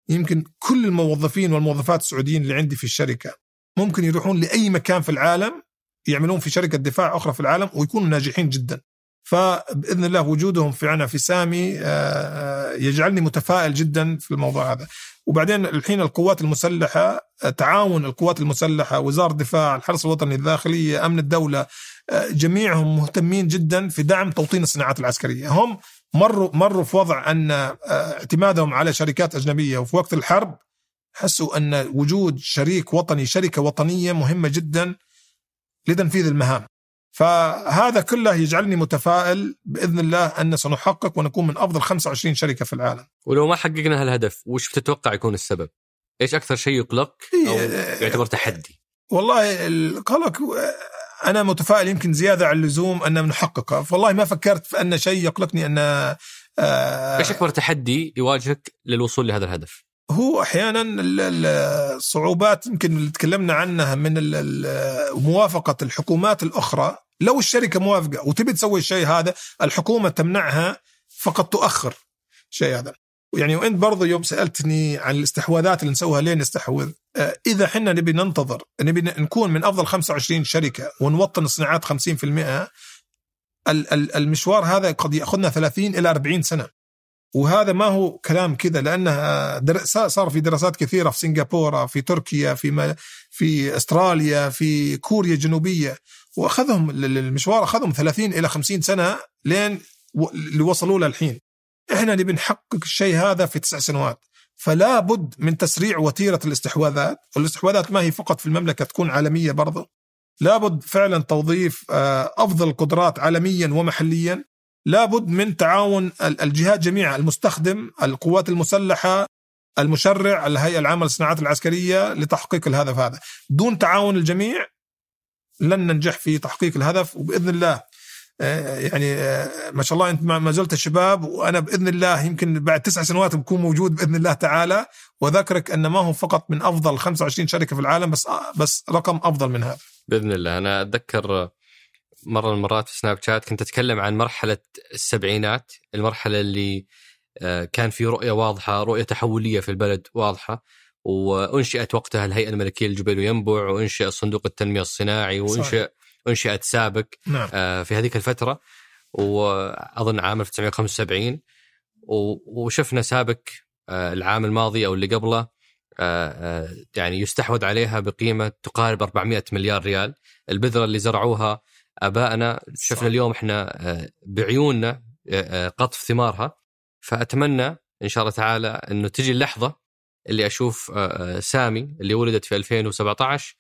يمكن كل الموظفين والموظفات السعوديين اللي عندي في الشركة ممكن يروحون لأي مكان في العالم يعملون في شركة دفاع أخرى في العالم ويكونوا ناجحين جدا. فبإذن الله وجودهم في عنا في سامي آه، آه، يجعلني متفائل جدا في الموضوع هذا. وبعدين الحين القوات المسلحة آه، تعاون القوات المسلحة، وزارة الدفاع، الحرس الوطني، الداخلية، أمن الدولة، جميعهم مهتمين جدا في دعم توطين الصناعات العسكرية، هم مروا مروا في وضع أن اعتمادهم على شركات أجنبية وفي وقت الحرب حسوا أن وجود شريك وطني شركة وطنية مهمة جدا لتنفيذ المهام فهذا كله يجعلني متفائل بإذن الله أن سنحقق ونكون من أفضل 25 شركة في العالم. ولو ما حققنا هالهدف وش بتتوقع يكون السبب؟ إيش أكثر شيء يقلق أو يعتبر تحدي؟ والله القلق أنا متفائل يمكن زيادة عن اللزوم أن نحققه، فوالله ما فكرت في أن شيء يقلقني أن آه إيش أكبر تحدي يواجهك للوصول لهذا الهدف؟ هو أحيانا الصعوبات يمكن اللي تكلمنا عنها من موافقة الحكومات الأخرى. لو الشركة موافقة وتبي تسوي الشيء هذا الحكومة تمنعها فقط تؤخر الشيء هذا. يعني وإنت برضو يوم سألتني عن الاستحواذات اللي نسويها ليه نستحوذ؟ آه، إذا إحنا نبي ننتظر نبي نكون من أفضل 25 شركة ونوطن الصناعات 50% المشوار هذا قد يأخذنا 30 إلى 40 سنة. وهذا ما هو كلام كذا لأنه صار في دراسات كثيرة في سنغافورة في تركيا في في أستراليا في كوريا الجنوبية. وأخذهم المشوار أخذهم 30 إلى 50 سنة لين اللي وصلوا له الحين. إحنا نبي نحقق الشيء هذا في تسع سنوات. فلا بد من تسريع وتيرة الاستحواذات. والاستحواذات ما هي فقط في المملكة تكون عالمية برضه لابد فعلا توظيف آه، أفضل القدرات عالميا ومحليا. لابد من تعاون الجهات جميعها المستخدم القوات المسلحة المشرع الهيئة العامة للصناعات العسكرية لتحقيق الهدف هذا. دون تعاون الجميع لن ننجح في تحقيق الهدف وبإذن الله آه، يعني آه، ما شاء الله أنت ما زلت الشباب وأنا بإذن الله يمكن بعد تسع سنوات بكون موجود بإذن الله تعالى. واذكرك أن ما هو فقط من أفضل 25 شركة في العالم بس بس رقم أفضل من هذا. بإذن الله. أنا أتذكر مرة من المرات في سناب شات كنت أتكلم عن مرحلة السبعينات المرحلة اللي آه، كان في رؤية واضحة رؤية تحولية في البلد واضحة وأنشئت وقتها الهيئة الملكية للجبيل وينبع وانشئ صندوق التنمية الصناعي وانشئ أنشئت سابك نعم. آه، في هذيك الفترة وأظن عام 1975 وشفنا سابك آه، العام الماضي أو اللي قبله يعني يستحوذ عليها بقيمة تقارب 400 مليار ريال البذرة اللي زرعوها آبائنا شفنا اليوم إحنا آه، بعيوننا آه، آه، قطف ثمارها. فأتمنى إن شاء الله تعالى إنه تجي اللحظة اللي أشوف سامي اللي ولدت في 2017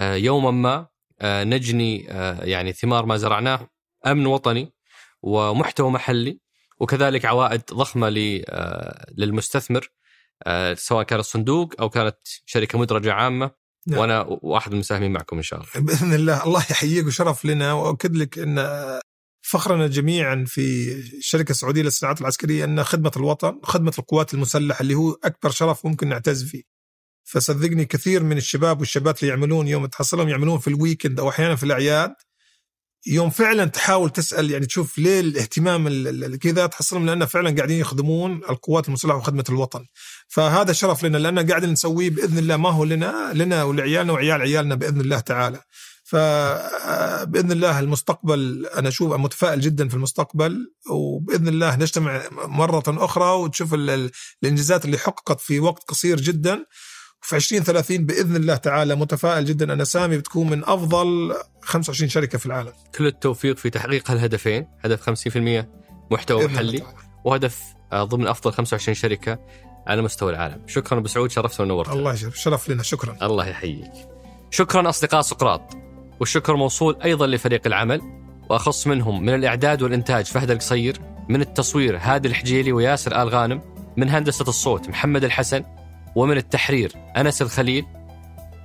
يوما ما نجني يعني ثمار ما زرعناه أمن وطني ومحتوى محلي وكذلك عوائد ضخمة للمستثمر سواء كان الصندوق أو كانت شركة مدرجة عامة. نعم. وأنا واحد من المساهمين معكم إن شاء الله. بإذن الله. الله يحييك وشرف لنا وأؤكد لك أن فخرنا جميعا في الشركة السعودية للصناعات العسكرية أن خدمة الوطن خدمة القوات المسلحة اللي هو أكبر شرف ممكن نعتز فيه. فصدقني كثير من الشباب والشابات اللي يعملون يوم تحصلهم يعملون في الويكند أو أحيانا في الأعياد يوم فعلا تحاول تسأل يعني تشوف ليه الاهتمام كذا تحصلهم لأن فعلا قاعدين يخدمون القوات المسلحة وخدمة الوطن. فهذا شرف لنا لأن قاعدين نسويه بإذن الله ما هو لنا لنا ولعيالنا وعيال عيالنا بإذن الله تعالى. فباذن الله المستقبل أنا أشوف متفائل جدا في المستقبل وبإذن الله نجتمع مرة أخرى وتشوف الإنجازات اللي حققت في وقت قصير جدا في 2030 بإذن الله تعالى متفائل جدا أن سامي بتكون من أفضل 25 شركة في العالم. كل التوفيق في تحقيق هالهدفين، هدف 50% محتوى محلي وهدف آه، ضمن أفضل 25 شركة على مستوى العالم. شكرا أبو سعود شرفت ونورت. الله يشرف شرف لنا شكرا. الله يحييك. شكرا أصدقاء سقراط. والشكر موصول أيضا لفريق العمل وأخص منهم من الإعداد والإنتاج فهد القصير، من التصوير هادي الحجيلي وياسر آل غانم، من هندسة الصوت محمد الحسن، ومن التحرير أنس الخليل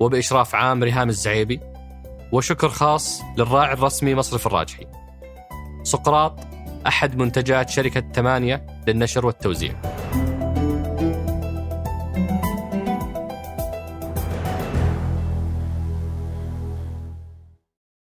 وبإشراف عام ريهام الزعيبي وشكر خاص للراعي الرسمي مصرف الراجحي. سقراط أحد منتجات شركة ثمانية للنشر والتوزيع.